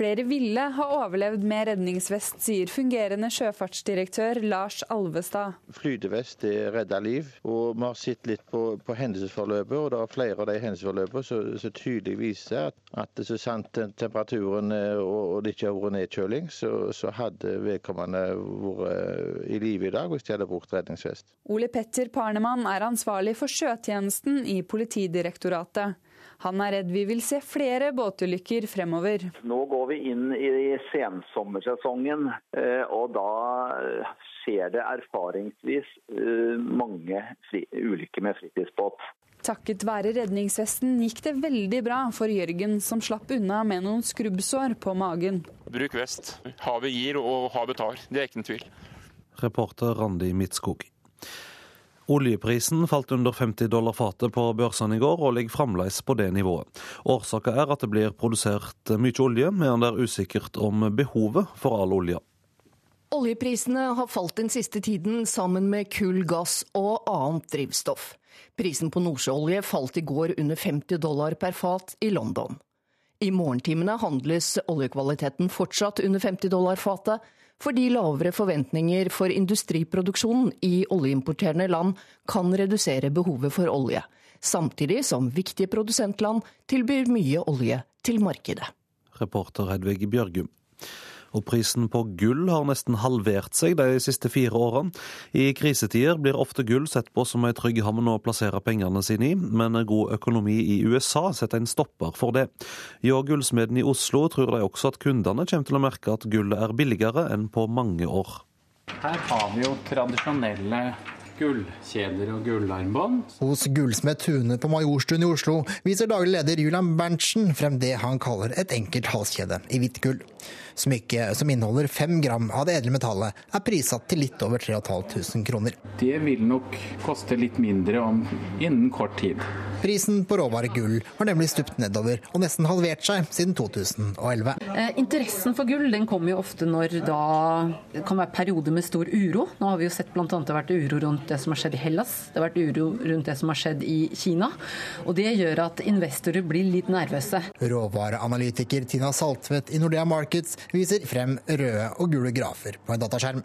Flere ville ha overlevd med redningsvest, sier fungerende sjøfartsdirektør Lars Alvestad. Flytevest redder liv, og vi har sett litt på, på hendelsesforløpet. og det er Flere av de hendelsesforløpene som tydelig viser at, at så sant temperaturen og, og det ikke har vært nedkjøling, så, så hadde vedkommende vært i live i dag hvis de hadde brukt redningsvest. Ole Petter Parnemann er ansvarlig for sjøtjenesten i Politidirektoratet. Han er redd vi vil se flere båtulykker fremover. Nå går vi inn i sensommersesongen, og da skjer det erfaringsvis mange ulykker med fritidsbåt. Takket være redningsvesten gikk det veldig bra for Jørgen, som slapp unna med noen skrubbsår på magen. Bruk vest. Havet gir, og havet tar. Det er ikke noen tvil. Reporter Randi Midtskog. Oljeprisen falt under 50 dollar fatet på børsene i går, og ligger fremdeles på det nivået. Årsaken er at det blir produsert mye olje, men det er usikkert om behovet for all olje. Oljeprisene har falt den siste tiden sammen med kull, gass og annet drivstoff. Prisen på nordsjøolje falt i går under 50 dollar per fat i London. I morgentimene handles oljekvaliteten fortsatt under 50 dollar fatet, fordi lavere forventninger for industriproduksjonen i oljeimporterende land kan redusere behovet for olje, samtidig som viktige produsentland tilbyr mye olje til markedet. Reporter Hedvig Bjørgum. Og prisen på gull har nesten halvert seg de siste fire årene. I krisetider blir ofte gull sett på som ei trygg havn å plassere pengene sine i, men god økonomi i USA setter en stopper for det. Hjå gullsmeden i Oslo tror de også at kundene kommer til å merke at gullet er billigere enn på mange år. Her har vi jo tradisjonelle gullkjeder og gullarmbånd. Hos gullsmed Tune på Majorstuen i Oslo viser daglig leder Julian Berntsen frem det han kaller et enkelt halskjede i hvitt gull. Smykket, som inneholder fem gram av det edle metallet, er prissatt til litt over 3500 kroner. Det vil nok koste litt mindre om innen kort tid. Prisen på råvare gull har nemlig stupt nedover og nesten halvert seg siden 2011. Eh, interessen for gull den kommer jo ofte når da det kan være perioder med stor uro. Nå har vi jo sett bl.a. det har vært uro rundt det som har skjedd i Hellas, det har vært uro rundt det som har skjedd i Kina. Og det gjør at investorer blir litt nervøse. Råvareanalytiker Tina Saltvedt i Nordea Markets viser frem røde og gule grafer på en dataskjerm.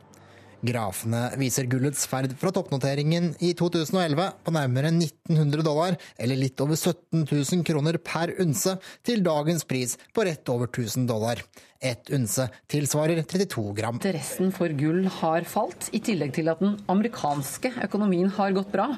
Grafene viser gullets ferd fra toppnoteringen i 2011 på nærmere 1900 dollar, eller litt over 17 000 kroner per unse, til dagens pris på rett over 1000 dollar. Ett unse tilsvarer 32 gram. Interessen for gull har falt, i tillegg til at den amerikanske økonomien har gått bra.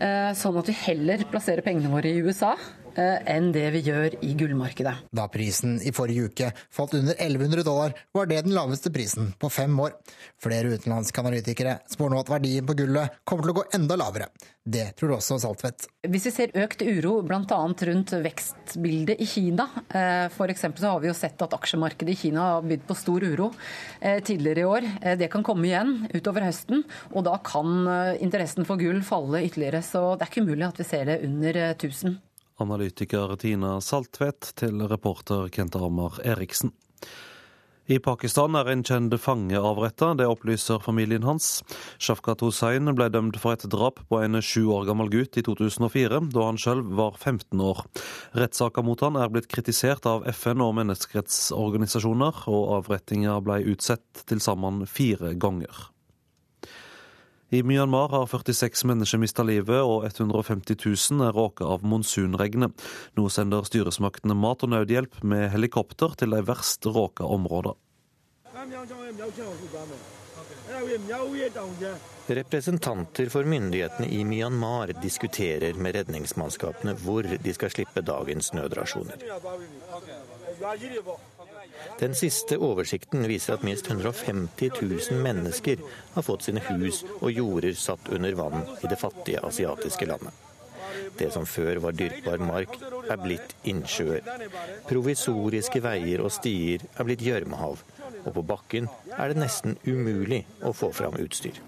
Eh, sånn at vi heller plasserer pengene våre i USA enn det vi gjør i gullmarkedet. Da prisen i forrige uke falt under 1100 dollar, var det den laveste prisen på fem år. Flere utenlandske analytikere spår nå at verdien på gullet kommer til å gå enda lavere. Det tror også Saltvedt. Hvis vi ser økt uro bl.a. rundt vekstbildet i Kina, eh, f.eks. så har vi jo sett at aksjemarkedet i Kina har bydd på stor uro eh, tidligere i år. Det kan komme igjen utover høsten, og da kan interessen for gull falle ytterligere. Så det er ikke umulig at vi ser det under 1000. Analytiker Tina Saltvedt til reporter Kent Armer Eriksen. I Pakistan er en kjent fange avretta, det opplyser familien hans. Shafkat Hussain ble dømt for et drap på en sju år gammel gutt i 2004, da han sjøl var 15 år. Rettssaka mot han er blitt kritisert av FN og menneskerettsorganisasjoner, og avrettinga ble utsatt til sammen fire ganger. I Myanmar har 46 mennesker mista livet, og 150 000 er råka av monsunregnet. Nå sender styresmaktene mat og nødhjelp med helikopter til de verst råka områdene. Representanter for myndighetene i Myanmar diskuterer med redningsmannskapene hvor de skal slippe dagens nødrasjoner. Den siste oversikten viser at minst 150 000 mennesker har fått sine hus og jorder satt under vann i det fattige asiatiske landet. Det som før var dyrkbar mark, er blitt innsjøer. Provisoriske veier og stier er blitt gjørmehav, og på bakken er det nesten umulig å få fram utstyr.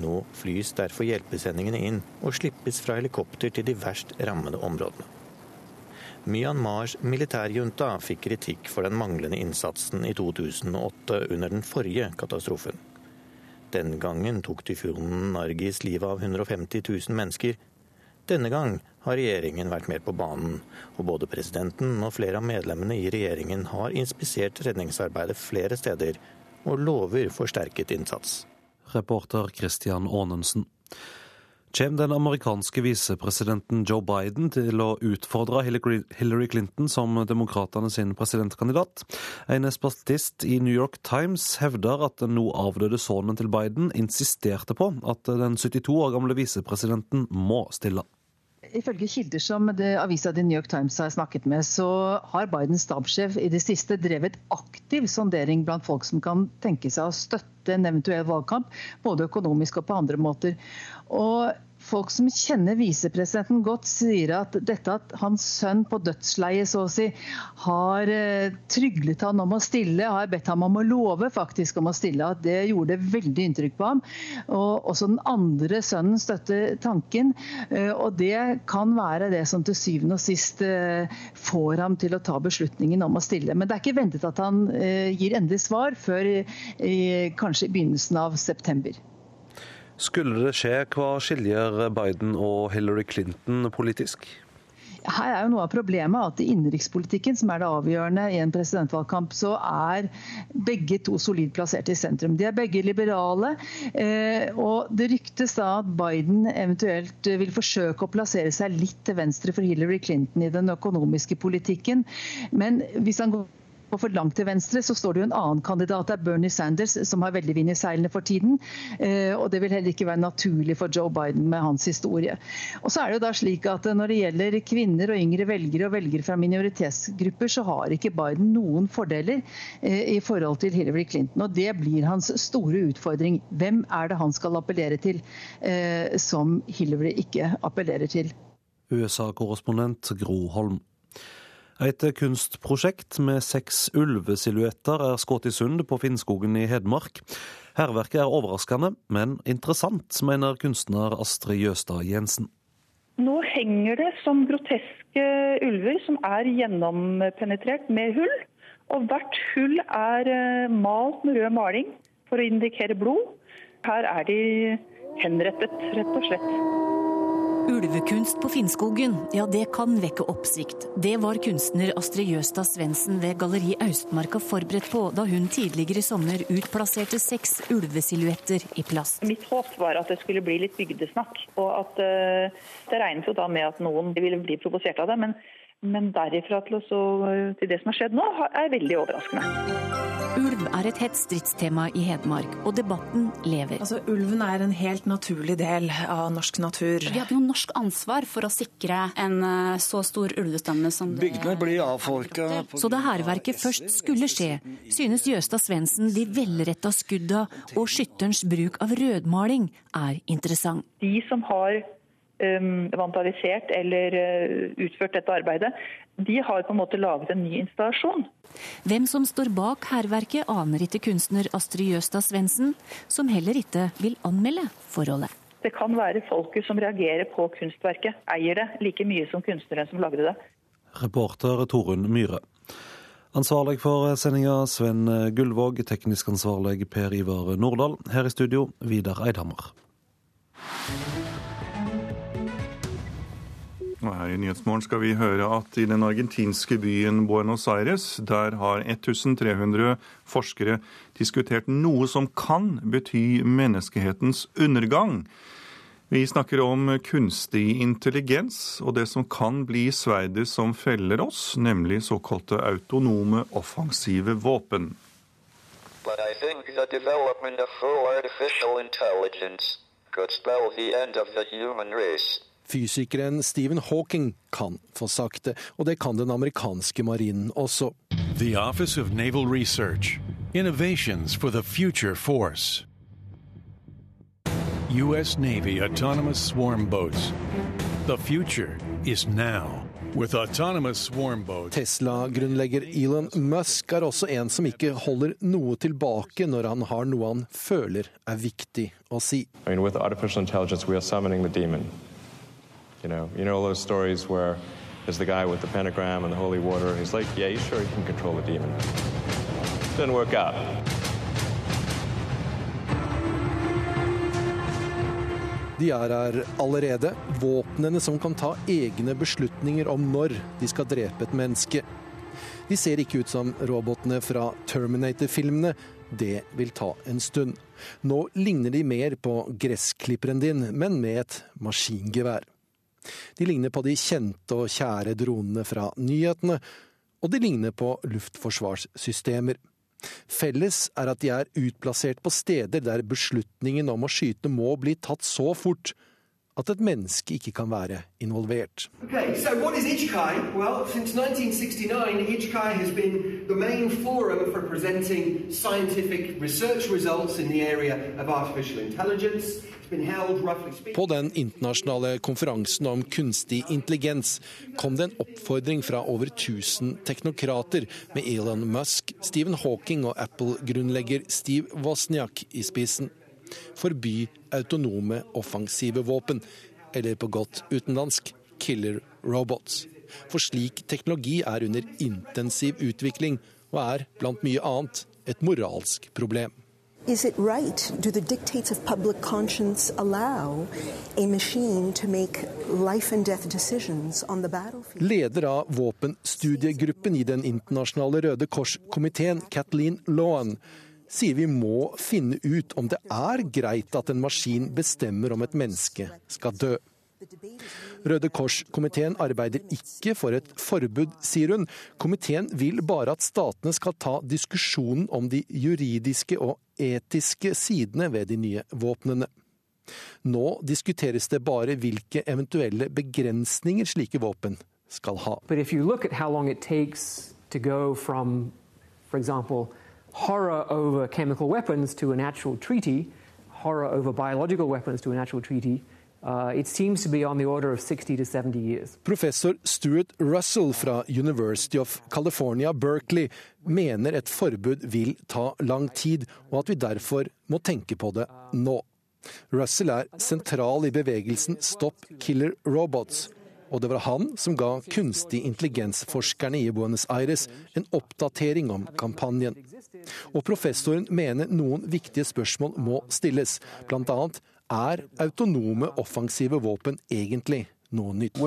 Nå flys derfor hjelpesendingene inn og slippes fra helikopter til de verst rammede områdene. Myanmars militærjunta fikk kritikk for den manglende innsatsen i 2008 under den forrige katastrofen. Den gangen tok tyfonen Nargis livet av 150 000 mennesker. Denne gang har regjeringen vært mer på banen, og både presidenten og flere av medlemmene i regjeringen har inspisert redningsarbeidet flere steder, og lover forsterket innsats. Reporter Christian Aanensen. Kommer den amerikanske visepresidenten Joe Biden til å utfordre Hillary Clinton som demokratene sin presidentkandidat? En espaltist i New York Times hevder at den nå avdøde sønnen til Biden insisterte på at den 72 år gamle visepresidenten må stille. Ifølge kilder som det avisa The New York Times har snakket med, så har Bidens stabssjef i det siste drevet aktiv sondering blant folk som kan tenke seg å støtte en eventuell valgkamp, både økonomisk og på andre måter. Og folk som kjenner visepresidenten godt, sier at dette at hans sønn på dødsleiet så å si har eh, tryglet han om å stille, har bedt ham om å love faktisk om å stille, at det gjorde veldig inntrykk på ham. Og også den andre sønnen støtter tanken. Eh, og det kan være det som til syvende og sist eh, får ham til å ta beslutningen om å stille. Men det er ikke ventet at han gir endelig svar før kanskje i begynnelsen av september. Skulle det skje, hva skiljer Biden og Hillary Clinton politisk? Her er jo noe av problemet at i innenrikspolitikken, som er det avgjørende i en presidentvalgkamp, så er begge to solid plassert i sentrum. De er begge liberale. Eh, og Det ryktes da at Biden eventuelt vil forsøke å plassere seg litt til venstre for Hillary Clinton i den økonomiske politikken. Men hvis han går Og for langt til venstre så står det jo en annen kandidat, det er Bernie Sanders, som har veldig vind i seilene for tiden. Eh, og det vil heller ikke være naturlig for Joe Biden med hans historie. Og så er det jo da slik at Når det gjelder kvinner og yngre velgere og velgere fra minoritetsgrupper, så har ikke Biden noen fordeler i forhold til Hillary Clinton. Og det blir hans store utfordring. Hvem er det han skal appellere til som Hillary ikke appellerer til? USA-korrespondent Gro Holm. Et kunstprosjekt med seks ulvesilhuetter er skutt i sund på Finnskogen i Hedmark. Hærverket er overraskende, men interessant, mener kunstner Astrid Jøstad Jensen. Nå henger det som groteske ulver som er gjennompenetrert med hull. Og hvert hull er eh, malt med rød maling for å indikere blod. Her er de henrettet, rett og slett. Ulvekunst på Finnskogen, ja det kan vekke oppsikt. Det var kunstner Astrid Jøstad Svendsen ved Galleri Austmarka forberedt på da hun tidligere i sommer utplasserte seks ulvesilhuetter i plast. Mitt håp var at det skulle bli litt bygdesnakk, og at uh, det regnet jo da med at noen ville bli provosert av det. Men, men derifra til, også, til det som har skjedd nå, er veldig overraskende. Ulv er et hett stridstema i Hedmark, og debatten lever. Altså, Ulven er en helt naturlig del av norsk natur. Vi hadde jo norsk ansvar for å sikre en eh, så stor ulvestamme som det Bygdene blir avfolka. Så da hærverket først skulle skje, synes Jøstad Svendsen de velretta skudda og skytterens bruk av rødmaling er interessant. De som har vandalisert eller uh, utført dette arbeidet, de har på en måte laget en ny installasjon. Hvem som står bak hærverket, aner ikke kunstner Astrid Jøstad Svendsen, som heller ikke vil anmelde forholdet. Det kan være folket som reagerer på kunstverket, eier det like mye som kunstneren som lagde det. Reporter Torunn Myhre. Ansvarlig for sendinga Sven Gullvåg, teknisk ansvarlig Per Ivar Nordahl. Her i studio, Vidar Eidhammer. Og her i Nyhetsmorgen skal vi høre at i den argentinske byen Buenos Aires, der har 1300 forskere diskutert noe som kan bety menneskehetens undergang. Vi snakker om kunstig intelligens og det som kan bli sverdet som feller oss, nemlig såkalte autonome offensive våpen. But I think the development of full artificial intelligence could spell the end of the human race. Fysikeren Stephen Hawking kan få sagt det, og det kan den amerikanske marinen også. The Office of Naval Research. Innovations for the future force. U.S. Navy autonomous swarm boats. The future is now. Tesla-grunnlegger Elon Musk er også en som ikke holder noe tilbake når han har noe han føler er viktig å si. I mean, You know, you know those stories where there's the guy with the pentagram and the holy water. He's like, yeah, you sure he can control a demon. Didn't work out. De er her allerede, våpnene som kan ta egne beslutninger om når de skal drepe et menneske. De ser ikke ut som robotene fra Terminator-filmene. Det vil ta en stund. Nå ligner de mer på gressklipperen din, men med et maskingevær. De ligner på de kjente og kjære dronene fra nyhetene, og de ligner på luftforsvarssystemer. Felles er at de er utplassert på steder der beslutningen om å skyte må bli tatt så fort at et menneske ikke kan være involvert. Okay, so? Well, since 1969, På den internasjonale konferansen om kunstig intelligens kom det en oppfordring fra over 1000 teknokrater, med Elon Musk, Stephen Hawking og Apple-grunnlegger Steve Wozniak i spissen. Forby autonome offensive våpen, eller på godt utenlandsk killer robots. For slik teknologi er under intensiv utvikling, og er blant mye annet et moralsk problem. Is it right? Do the dictates of public conscience allow a machine to make life and death decisions on the battlefield? Leder av våpenstudiegruppen i Den internasjonale Røde Kors-komiteen, Kathleen Lohan, sier vi må finne ut om det er greit at en maskin bestemmer om et menneske skal dø. Røde Kors-komiteen arbeider ikke for et forbud, sier hun. Komiteen vil bare at statene skal ta diskusjonen om de juridiske og etiske sidene ved de nye våpnene. Nå diskuteres det bare hvilke eventuelle begrensninger slike våpen skal ha. for example, horror over chemical weapons to an actual treaty, horror over biological weapons to an actual treaty, Uh, it seems to be on the order of 60 to 70 years. Professor Stuart Russell fra University of California, Berkeley, mener et forbud vil ta lang tid, og at vi derfor må tenke på det nå. Russell er sentral i bevegelsen Stop Killer Robots, og det var han som ga kunstig intelligens-forskerne i Buenos Aires en oppdatering om kampanjen. Og professoren mener noen viktige spørsmål må stilles, bl.a. er autonome offensive våpen egentlig noe nytt?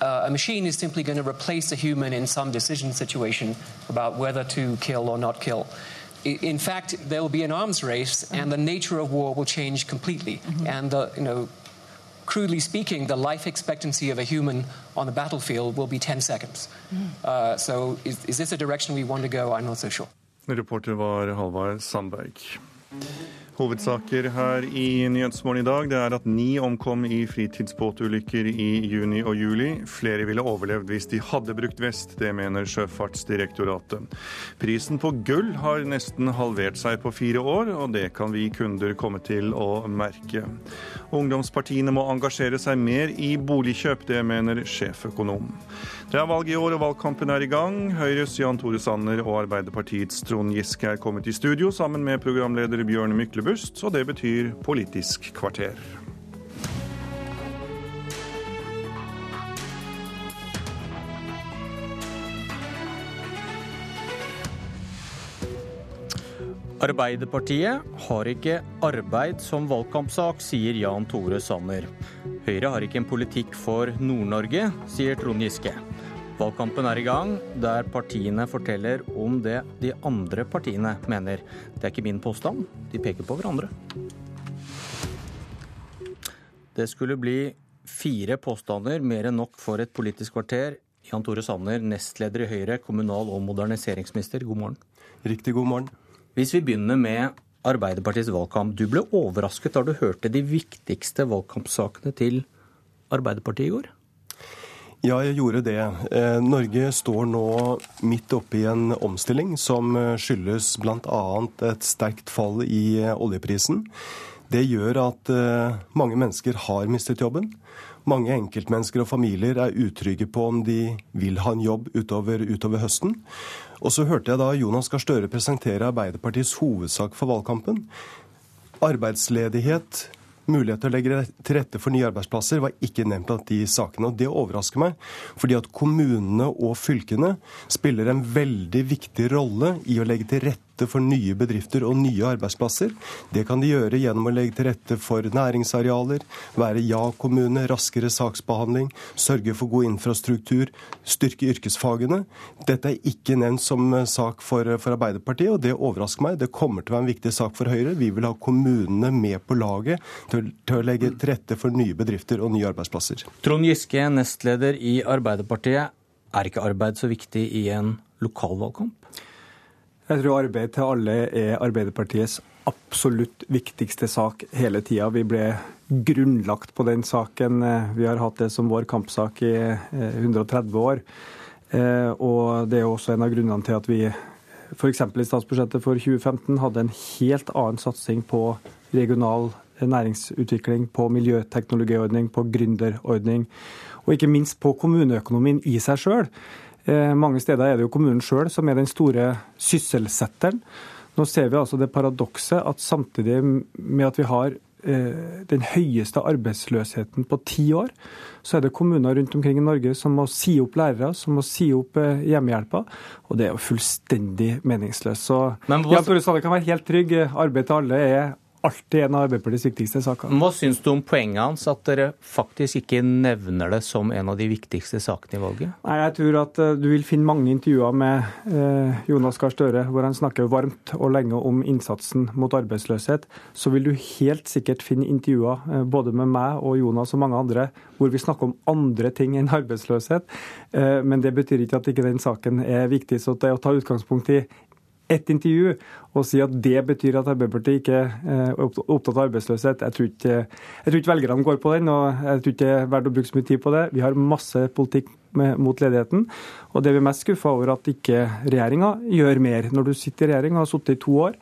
Uh, a machine is simply going to replace a human in some decision situation about whether to kill or not kill. In fact, there will be an arms race, and the nature of war will change completely. Mm -hmm. And the, you know, crudely speaking, the life expectancy of a human on the battlefield will be 10 seconds. Mm. Uh, so, is, is, this a direction we want to go? I'm not so sure. Reporter var Halvard Sandberg. Hovedsaker her i Nyhetsmorgen i dag det er at ni omkom i fritidsbåtulykker i juni og juli. Flere ville overlevd hvis de hadde brukt vest, det mener Sjøfartsdirektoratet. Prisen på gull har nesten halvert seg på fire år, og det kan vi kunder komme til å merke. Ungdomspartiene må engasjere seg mer i boligkjøp, det mener sjeføkonom. Det er valg i år, og valgkampen er i gang. Høyres Jan Tore Sanner og Arbeiderpartiets Trond Giske er kommet i studio sammen med programleder Bjørn Myklebust, og det betyr Politisk kvarter. Arbeiderpartiet har ikke arbeid som valgkampsak, sier Jan Tore Sanner. Høyre har ikke en politikk for Nord-Norge, sier Trond Giske. Valgkampen er i gang, der partiene forteller om det de andre partiene mener. Det er ikke min påstand, de peker på hverandre. Det skulle bli fire påstander, mer enn nok for et politisk kvarter. Jan Tore Sanner, nestleder i Høyre, kommunal- og moderniseringsminister, god morgen. Riktig god morgen. Hvis vi begynner med Arbeiderpartiets valgkamp. Du ble overrasket da du hørte de viktigste valgkampsakene til Arbeiderpartiet i går? Ja, jeg gjorde det. Eh, Norge står nå midt oppe i en omstilling som eh, skyldes bl.a. et sterkt fall i eh, oljeprisen. Det gjør at mange mennesker har mistet jobben. Mange enkeltmennesker og familier er utrygge på om de vil ha en jobb utover, utover høsten. Og så hørte jeg da Jonas Gahr Støre presentere Arbeiderpartiets hovedsak for valgkampen. Arbeidsledighet, mulighet til å legge til rette for nye arbeidsplasser var ikke nevnt blant de sakene. og Det overrasker meg, fordi at kommunene og fylkene spiller en veldig viktig rolle i å legge til rette rette for nye bedrifter og nye arbeidsplasser. Det kan de gjøre gjennom å legge til rette for næringsarealer, være ja-kommune, raskere saksbehandling, sørge for god infrastruktur, styrke yrkesfagene. Dette er ikke nevnt som sak for, for Arbeiderpartiet, og det overrasker meg. Det kommer til å være en viktig sak for Høyre. Vi vil ha kommunene med på laget til, til å legge til rette for nye bedrifter og nye arbeidsplasser. Trond Giske, nestleder i Arbeiderpartiet. Er ikke arbeid så viktig i en lokalvalgkamp? Jeg tror arbeid til alle er Arbeiderpartiets absolutt viktigste sak hele tida. Vi ble grunnlagt på den saken. Vi har hatt det som vår kampsak i 130 eh, år. Eh, og det er også en av grunnene til at vi f.eks. i statsbudsjettet for 2015 hadde en helt annen satsing på regional næringsutvikling, på miljøteknologiordning, på gründerordning, og ikke minst på kommuneøkonomien i seg sjøl. Eh, mange steder er det jo kommunen sjøl som er den store sysselsetteren. Nå ser vi altså det paradokset at samtidig med at vi har eh, den høyeste arbeidsløsheten på ti år, så er det kommuner rundt omkring i Norge som må si opp lærere, som må si opp hjemmehjelper. hjemmehjelpa. Og det er jo fullstendig meningsløst. Så Men, Jan Tore Sanner kan være helt trygg. Arbeid til alle er alltid en av Arbeiderpartiets viktigste saker. Hva syns du om poenget hans, at dere faktisk ikke nevner det som en av de viktigste sakene i valget? Nei, Jeg tror at uh, du vil finne mange intervjuer med uh, Jonas Gahr Støre hvor han snakker varmt og lenge om innsatsen mot arbeidsløshet. Så vil du helt sikkert finne intervjuer uh, både med meg og Jonas og mange andre hvor vi snakker om andre ting enn arbeidsløshet. Men det betyr ikke at ikke den saken er viktig. Så det å ta utgangspunkt i ett intervju og si at det betyr at Arbeiderpartiet ikke er opptatt av arbeidsløshet. Jeg tror ikke, jeg tror ikke velgerne går på den, og jeg tror ikke det er verdt å bruke så mye tid på det. Vi har masse politikk med, mot ledigheten, og det er vi mest skuffa over at ikke regjeringa gjør mer. Når du sitter i regjering og har sittet i to år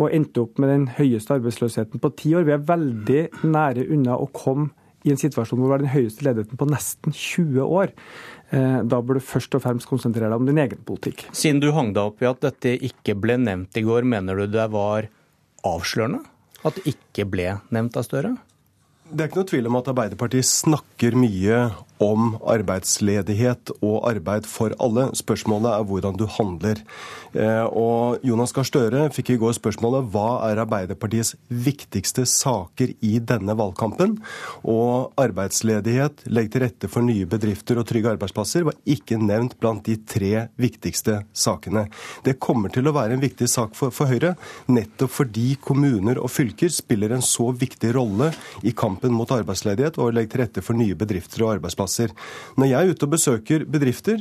og endte opp med den høyeste arbeidsløsheten på ti år. Vi er veldig nære unna å komme i en situasjon hvor vi har den høyeste ledigheten på nesten 20 år. Eh, da bør du først og fremst konsentrere deg om din egen politikk. Siden du hang deg opp i at dette ikke ble nevnt i går, mener du det var avslørende? At det ikke ble nevnt av Støre? Det er ikke noe tvil om at Arbeiderpartiet snakker mye om arbeidsledighet og arbeid for alle. Spørsmålet er hvordan du handler. Eh, og Jonas Gahr Støre fikk i går spørsmålet hva er Arbeiderpartiets viktigste saker i denne valgkampen? Og arbeidsledighet, legg til rette for nye bedrifter og trygge arbeidsplasser var ikke nevnt blant de tre viktigste sakene. Det kommer til å være en viktig sak for, for Høyre, nettopp fordi kommuner og fylker spiller en så viktig rolle i kampen mot arbeidsledighet og legger til rette for nye bedrifter og arbeidsplasser arbeidsplasser. Når jeg er ute og besøker bedrifter,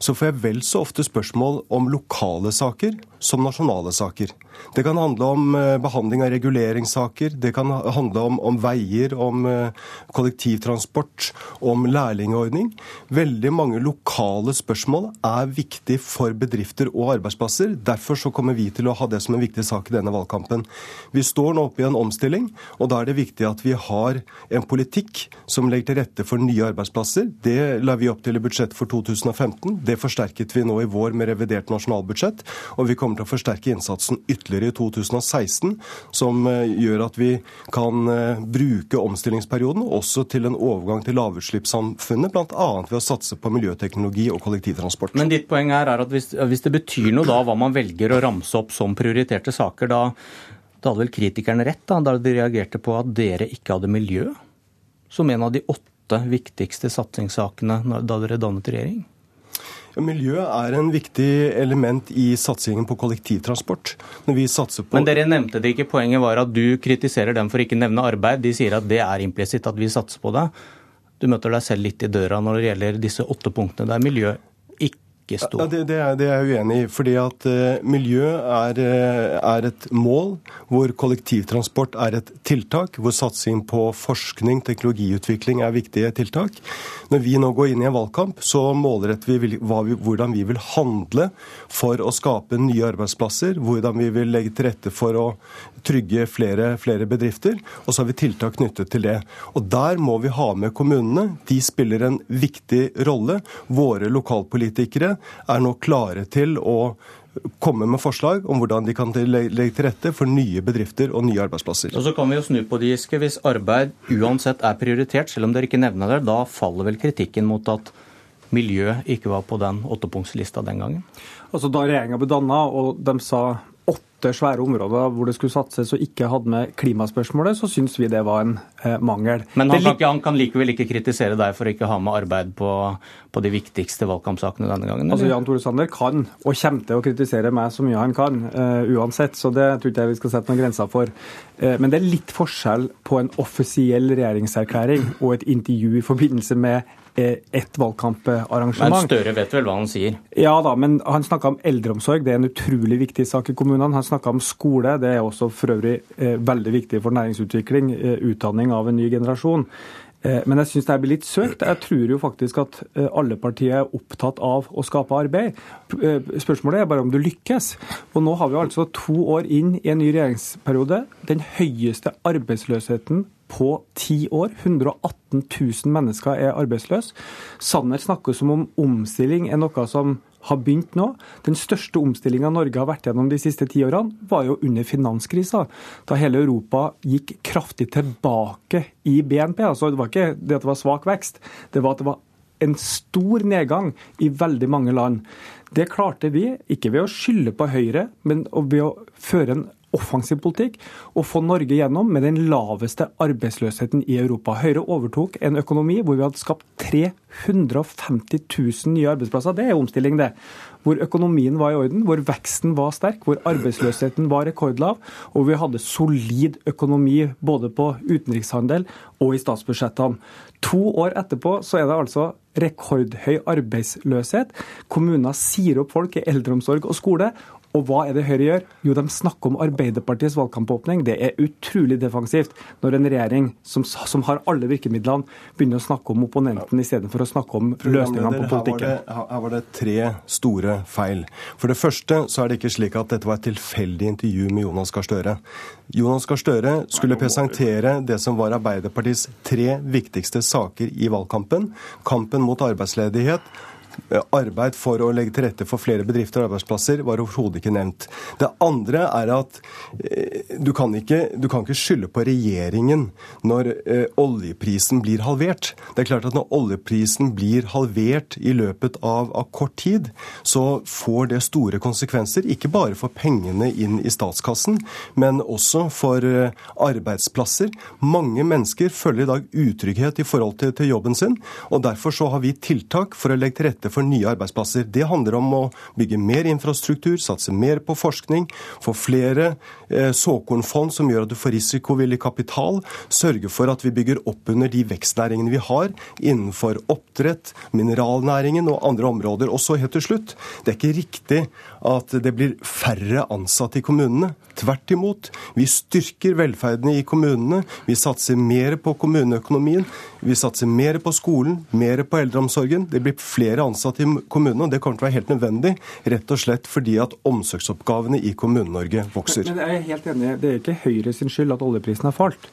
så får jeg vel så ofte spørsmål om lokale saker som nasjonale saker. Det kan handle om eh, behandling av reguleringssaker, det kan handle om, om veier, om eh, kollektivtransport, om lærlingordning. Veldig mange lokale spørsmål er viktig for bedrifter og arbeidsplasser. Derfor så kommer vi til å ha det som en viktig sak i denne valgkampen. Vi står nå oppe i en omstilling, og da er det viktig at vi har en politikk som legger til rette for nye arbeidsplasser. Det la vi opp til i budsjettet for 2015. Det forsterket vi nå i vår med revidert nasjonalbudsjett, og vi kommer til å forsterke innsatsen ytterligere i 2016, som eh, gjør at vi kan eh, bruke omstillingsperioden også til en overgang til lavutslippssamfunnet, bl.a. ved å satse på miljøteknologi og kollektivtransport. Men ditt poeng er at hvis, hvis det betyr noe da hva man velger å ramse opp som prioriterte saker, da, da hadde vel kritikerne rett da, da de reagerte på at dere ikke hadde miljø som en av de åtte viktigste satsingssakene da dere dannet regjering? Miljø er en viktig element i satsingen på kollektivtransport. Når vi satser på Men dere nevnte det ikke. Poenget var at du kritiserer dem for ikke nevne arbeid. De sier at det er implisitt at vi satser på det. Du møter deg selv litt i døra når det gjelder disse åtte punktene der miljø ikke står. Ja, det, det, er, det, er, jeg uenig i. fordi at uh, miljø er, uh, er, et mål, hvor kollektivtransport er et tiltak, hvor satsing på forskning, teknologiutvikling er viktige tiltak. Når vi nå går inn i en valgkamp, så målretter vi, vi hvordan vi vil handle for å skape nye arbeidsplasser, hvordan vi vil legge til rette for å trygge flere, flere bedrifter. Og så har vi tiltak knyttet til det. Og der må vi ha med kommunene. De spiller en viktig rolle. Våre lokalpolitikere er nå klare til å komme med forslag om hvordan de kan legge til rette for nye bedrifter og nye arbeidsplasser. Og så kan vi jo snu på det, Giske. Hvis arbeid uansett er prioritert, selv om dere ikke nevner det, da faller vel kritikken mot at miljø ikke var på den åttepunktslista den gangen? Altså Da regjeringa ble danna og de sa åtte svære områder hvor det skulle satses og ikke hadde med klimaspørsmålet, så syns vi det var en eh, mangel. Men han kan, han kan, likevel ikke kritisere deg for å ikke ha med arbeid på, på de viktigste valgkampsakene denne gangen? Altså Jan Tore Sanner kan, og kommer til å kritisere meg så mye han kan, eh, uansett. Så det tror ikke jeg vi skal sette noen grenser for. Eh, men det er litt forskjell på en offisiell regjeringserklæring og et intervju i forbindelse med ett valgkamparrangement. Men Støre vet vel hva han sier? Ja da, men han snakka om eldreomsorg. Det er en utrolig viktig sak i kommunene. Han snakka om skole. Det er også for øvrig eh, veldig viktig for næringsutvikling. Eh, utdanning av en ny generasjon. Eh, men jeg syns det blir litt søkt. Jeg tror jo faktisk at eh, alle partier er opptatt av å skape arbeid. Eh, spørsmålet er bare om du lykkes. Og nå har vi altså to år inn i en ny regjeringsperiode. Den høyeste arbeidsløsheten på ti år. 118 000 mennesker er arbeidsløse. Sanner snakker som om omstilling er noe som har begynt nå. Den største omstillinga Norge har vært gjennom de siste ti årene, var jo under finanskrisa. Da hele Europa gikk kraftig tilbake i BNP. Altså, det var ikke det at det var svak vekst, det var at det var en stor nedgang i veldig mange land. Det klarte vi, ikke ved å skylde på Høyre, men ved å føre en offensiv politikk å få Norge gjennom med den laveste arbeidsløsheten i Europa. Høyre overtok en økonomi hvor vi hadde skapt 350 000 nye arbeidsplasser. Det er omstilling, det. Hvor økonomien var i orden, hvor veksten var sterk, hvor arbeidsløsheten var rekordlav, og vi hadde solid økonomi både på utenrikshandel og i statsbudsjettene. To år etterpå så er det altså rekordhøy arbeidsløshet. Kommuner sier opp folk i eldreomsorg og skole. Og hva er det Høyre gjør? Jo, de snakker om Arbeiderpartiets valgkampåpning. Det er utrolig defensivt når en regjering som, som har alle virkemidlene, begynner å snakke om opponenten istedenfor å snakke om løsningene på politikken. Her var, det, her var det tre store feil. For det første så er det ikke slik at dette var et tilfeldig intervju med Jonas Gahr Støre. Jonas Gahr Støre skulle presentere det som var Arbeiderpartiets tre viktigste saker i valgkampen. Kampen mot arbeidsledighet, Arbeid for å legge til rette for flere bedrifter og arbeidsplasser var overhodet ikke nevnt. Det andre er at eh, du kan ikke, ikke skylde på regjeringen når eh, oljeprisen blir halvert. Det er klart at Når oljeprisen blir halvert i løpet av, av kort tid, så får det store konsekvenser. Ikke bare for pengene inn i statskassen, men også for eh, arbeidsplasser. Mange mennesker føler i dag utrygghet i forhold til, til jobben sin. og Derfor så har vi tiltak for å legge til rette for nye arbeidsplasser. Det handler om å bygge mer infrastruktur, satse mer på forskning, få flere eh, såkornfond som gjør at du får risikovillig kapital, sørge for at vi bygger opp under de vekstnæringene vi har innenfor oppdrett, mineralnæringen og andre områder. Og så helt til slutt, det er ikke riktig at det blir færre ansatte i kommunene. Tvert imot. Vi styrker velferden i kommunene. Vi satser mer på kommuneøkonomien. Vi satser mer på skolen, mer på eldreomsorgen. Det blir flere ansatte i kommunene, og det kommer til å være helt nødvendig. Rett og slett fordi at omsorgsoppgavene i Kommune-Norge vokser. Men, men jeg er helt enig, Det er ikke Høyre sin skyld at oljeprisen har falt.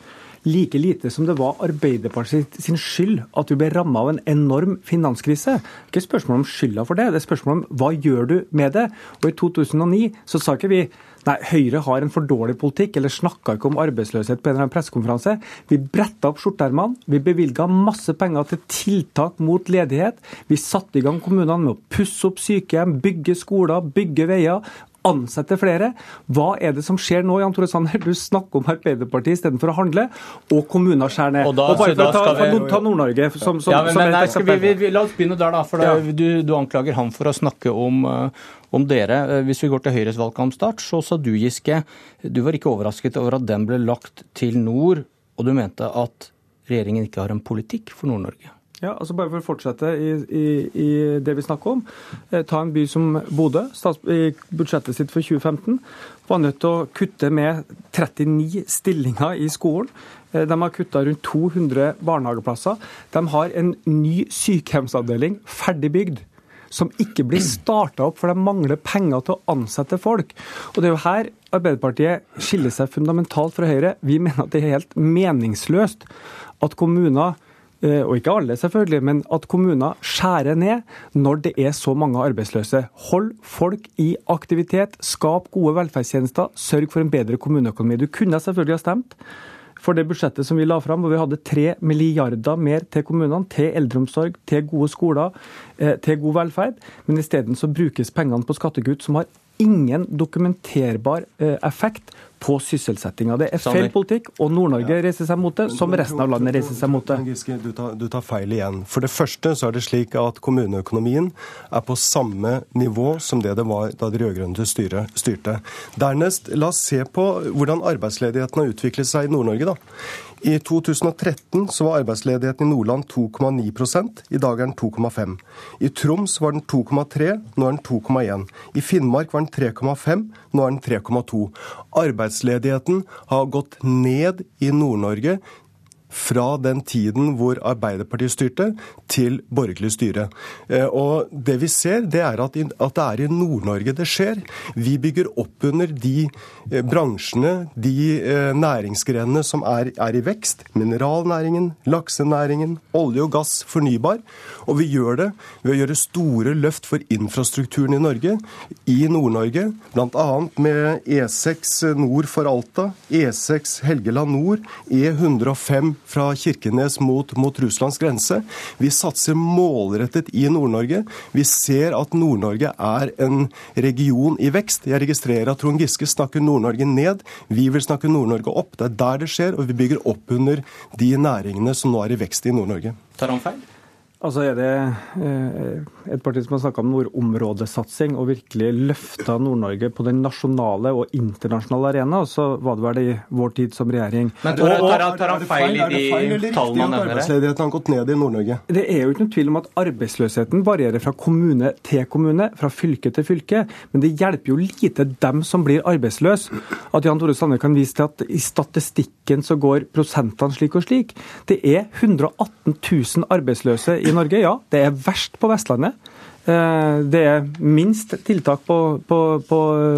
Like lite som det var Arbeiderpartiet sin skyld at vi ble ramma av en enorm finanskrise. Det er ikke spørsmål om skylda for det, det er spørsmål om hva gjør du med det? Og I 2009 så sa ikke vi Nei, Høyre har en for dårlig politikk, eller snakka ikke om arbeidsløshet på en eller annen pressekonferanse. Vi bretta opp skjorteermene, vi bevilga masse penger til tiltak mot ledighet. Vi satte i gang kommunene med å pusse opp sykehjem, bygge skoler, bygge veier ansette flere. Hva er det som skjer nå, Jan Tore Sanner? Du snakker om Arbeiderpartiet istedenfor å handle, og kommuner skjærer ned. Og, da, og bare for å ta, vi... ta Nord-Norge som, som, ja, men, som men, nei, vi, vi, vi, La oss begynne der, da. For ja. du, du, anklager han for å snakke om, uh, om dere. Eh, hvis vi går til Høyres valgkampstart, så sa du, Giske, du var ikke overrasket over at den ble lagt til nord, og du mente at regjeringen ikke har en politikk for Nord-Norge. Ja, altså Bare for å fortsette i, i, i det vi snakker om. Eh, ta en by som Bodø. I budsjettet sitt for 2015 var nødt til å kutte med 39 stillinger i skolen. Eh, de har kutta rundt 200 barnehageplasser. De har en ny sykehjemsavdeling ferdig bygd som ikke blir starta opp, for de mangler penger til å ansette folk. Og Det er jo her Arbeiderpartiet skiller seg fundamentalt fra Høyre. Vi mener at det er helt meningsløst at kommuner og ikke alle selvfølgelig, men at kommuner skjærer ned når det er så mange arbeidsløse. Hold folk i aktivitet, skap gode velferdstjenester, sørg for en bedre kommuneøkonomi. Du kunne selvfølgelig ha stemt for det budsjettet som vi la fram, hvor vi hadde tre milliarder mer til kommunene, til eldreomsorg, til gode skoler, eh, til god velferd. Men isteden så brukes pengene på skattekutt som har ingen dokumenterbar eh, effekt på sysselsettinga. Det er feil politikk, og Nord-Norge reiser seg mot det, som resten av landet reiser seg mot det. Du tar, du tar, feil igjen. For det første så er det slik at kommuneøkonomien er på samme nivå som det det var da de rød-grønne styrte. Dernest, la oss se på hvordan arbeidsledigheten har utviklet seg i Nord-Norge. da. I 2013 så var arbeidsledigheten i Nordland 2,9% I dag er den 2,5 I Troms var den 2,3 nå er den 2,1 I Finnmark var den 3,5 nå er den 3,2 Arbeidsledigheten har gått ned i Nord-Norge fra den tiden hvor Arbeiderpartiet styrte, til borgerlig styre. Eh, og Det vi ser, det er at, det er i Nord-Norge det skjer. Vi bygger opp under de eh, bransjene, de eh, næringsgrenene som er, er i vekst. Mineralnæringen, laksenæringen, olje og gass, fornybar. Og vi gjør det ved å gjøre store løft for infrastrukturen i Norge, i Nord-Norge. Bl.a. med E6 nord for Alta, E6 Helgeland nord, E105 fra Kirkenes mot, mot Russlands grense. Vi satser målrettet i Nord-Norge. Vi ser at Nord-Norge er en region i vekst. Jeg registrerer at Trond Giske snakker Nord-Norge ned. Vi vil snakke Nord-Norge opp. Det er der det skjer, og vi bygger opp under de næringene som nå er i vekst i Nord-Norge. Tar han feil? Altså er det eh, et parti som har snakka om nordområdesatsing og virkelig løfta Nord-Norge på den nasjonale og internasjonale arena, så var det vel i vår tid som regjering. Men tar, tar, tar han feil i de tallene han nevner? Arbeidsledigheten har gått ned i Nord-Norge. Det er jo ikke noen tvil om at arbeidsløsheten varierer fra kommune til kommune, fra fylke til fylke. Men det hjelper jo lite dem som blir arbeidsløse, at Jan Tore Sanner kan vise til at i statistikken så går prosentene slik og slik. Det er 118 000 arbeidsløse i Norge, ja. Det er verst på Vestlandet. Eh, det er minst tiltak på, på, på,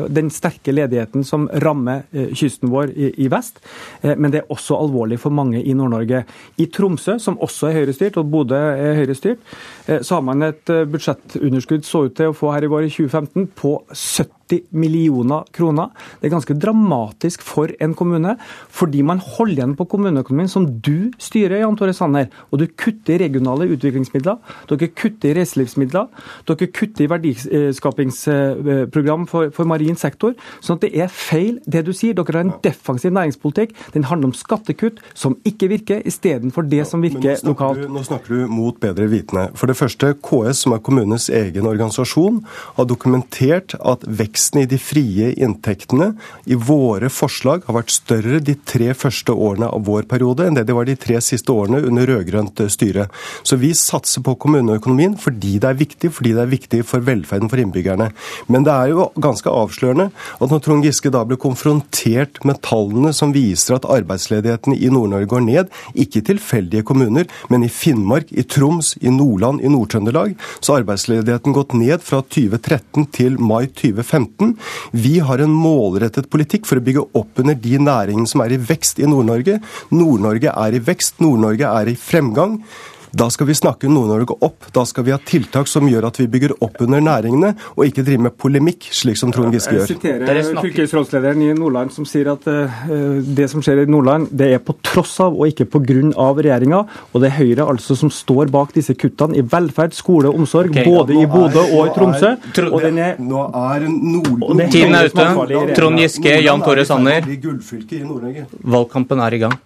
den sterke ledigheten som rammer eh, kysten vår i, i, vest, eh, men det er også alvorlig for mange i Nord-Norge. I Tromsø, som også er høyrestyrt, og Bodø er høyrestyrt, så har man et budsjettunderskudd så ut til å få her i vår i 2015 på 70 millioner kroner. Det er ganske dramatisk for en kommune, fordi man holder igjen på kommuneøkonomien, som du styrer, Jan Tore Sanner. Og du kutter i regionale utviklingsmidler, dere kutter i reiselivsmidler, dere kutter i verdiskapingsprogram for, for marin sektor. sånn at det er feil det du sier. Dere har en defensiv næringspolitikk. Den handler om skattekutt som ikke virker, istedenfor det som virker nå lokalt. Du, nå snakker du mot bedre vitende. For det første, KS, som er kommunenes egen organisasjon, har dokumentert at veksten i de frie inntektene i våre forslag har vært større de tre første årene av vår periode enn det de var de tre siste årene under rød-grønt styre. Så vi satser på kommuneøkonomien fordi det er viktig, fordi det er viktig for velferden for innbyggerne. Men det er jo ganske avslørende at når Trond Giske da blir konfrontert med tallene som viser at arbeidsledigheten i Nord-Norge går ned, ikke i tilfeldige kommuner, men i Finnmark, i Troms, i Nordland, i Nord-Trøndelag, så har arbeidsledigheten gått ned fra 2013 til mai 2015. Vi har en målrettet politikk for å bygge opp under de næringene som er i vekst i Nord-Norge. Nord-Norge er i vekst, Nord-Norge er i fremgang. Da skal vi snakke Nord-Norge opp. Da skal vi ha tiltak som gjør at vi bygger opp under næringene, og ikke drive med polemikk, slik som Trond Giske gjør. Jeg siterer fylkesrådslederen i Nordland som sier at uh, det som skjer i Nordland, det er på tross av og ikke på grunn av regjeringa. Og det er Høyre altså som står bak disse kuttene i velferd, skole og omsorg, okay, både i Bodø og i Tromsø. Og den er, nå er nord, Tiden er ute. Trond Giske, Jan Tore Sanner. Valgkampen er i gang.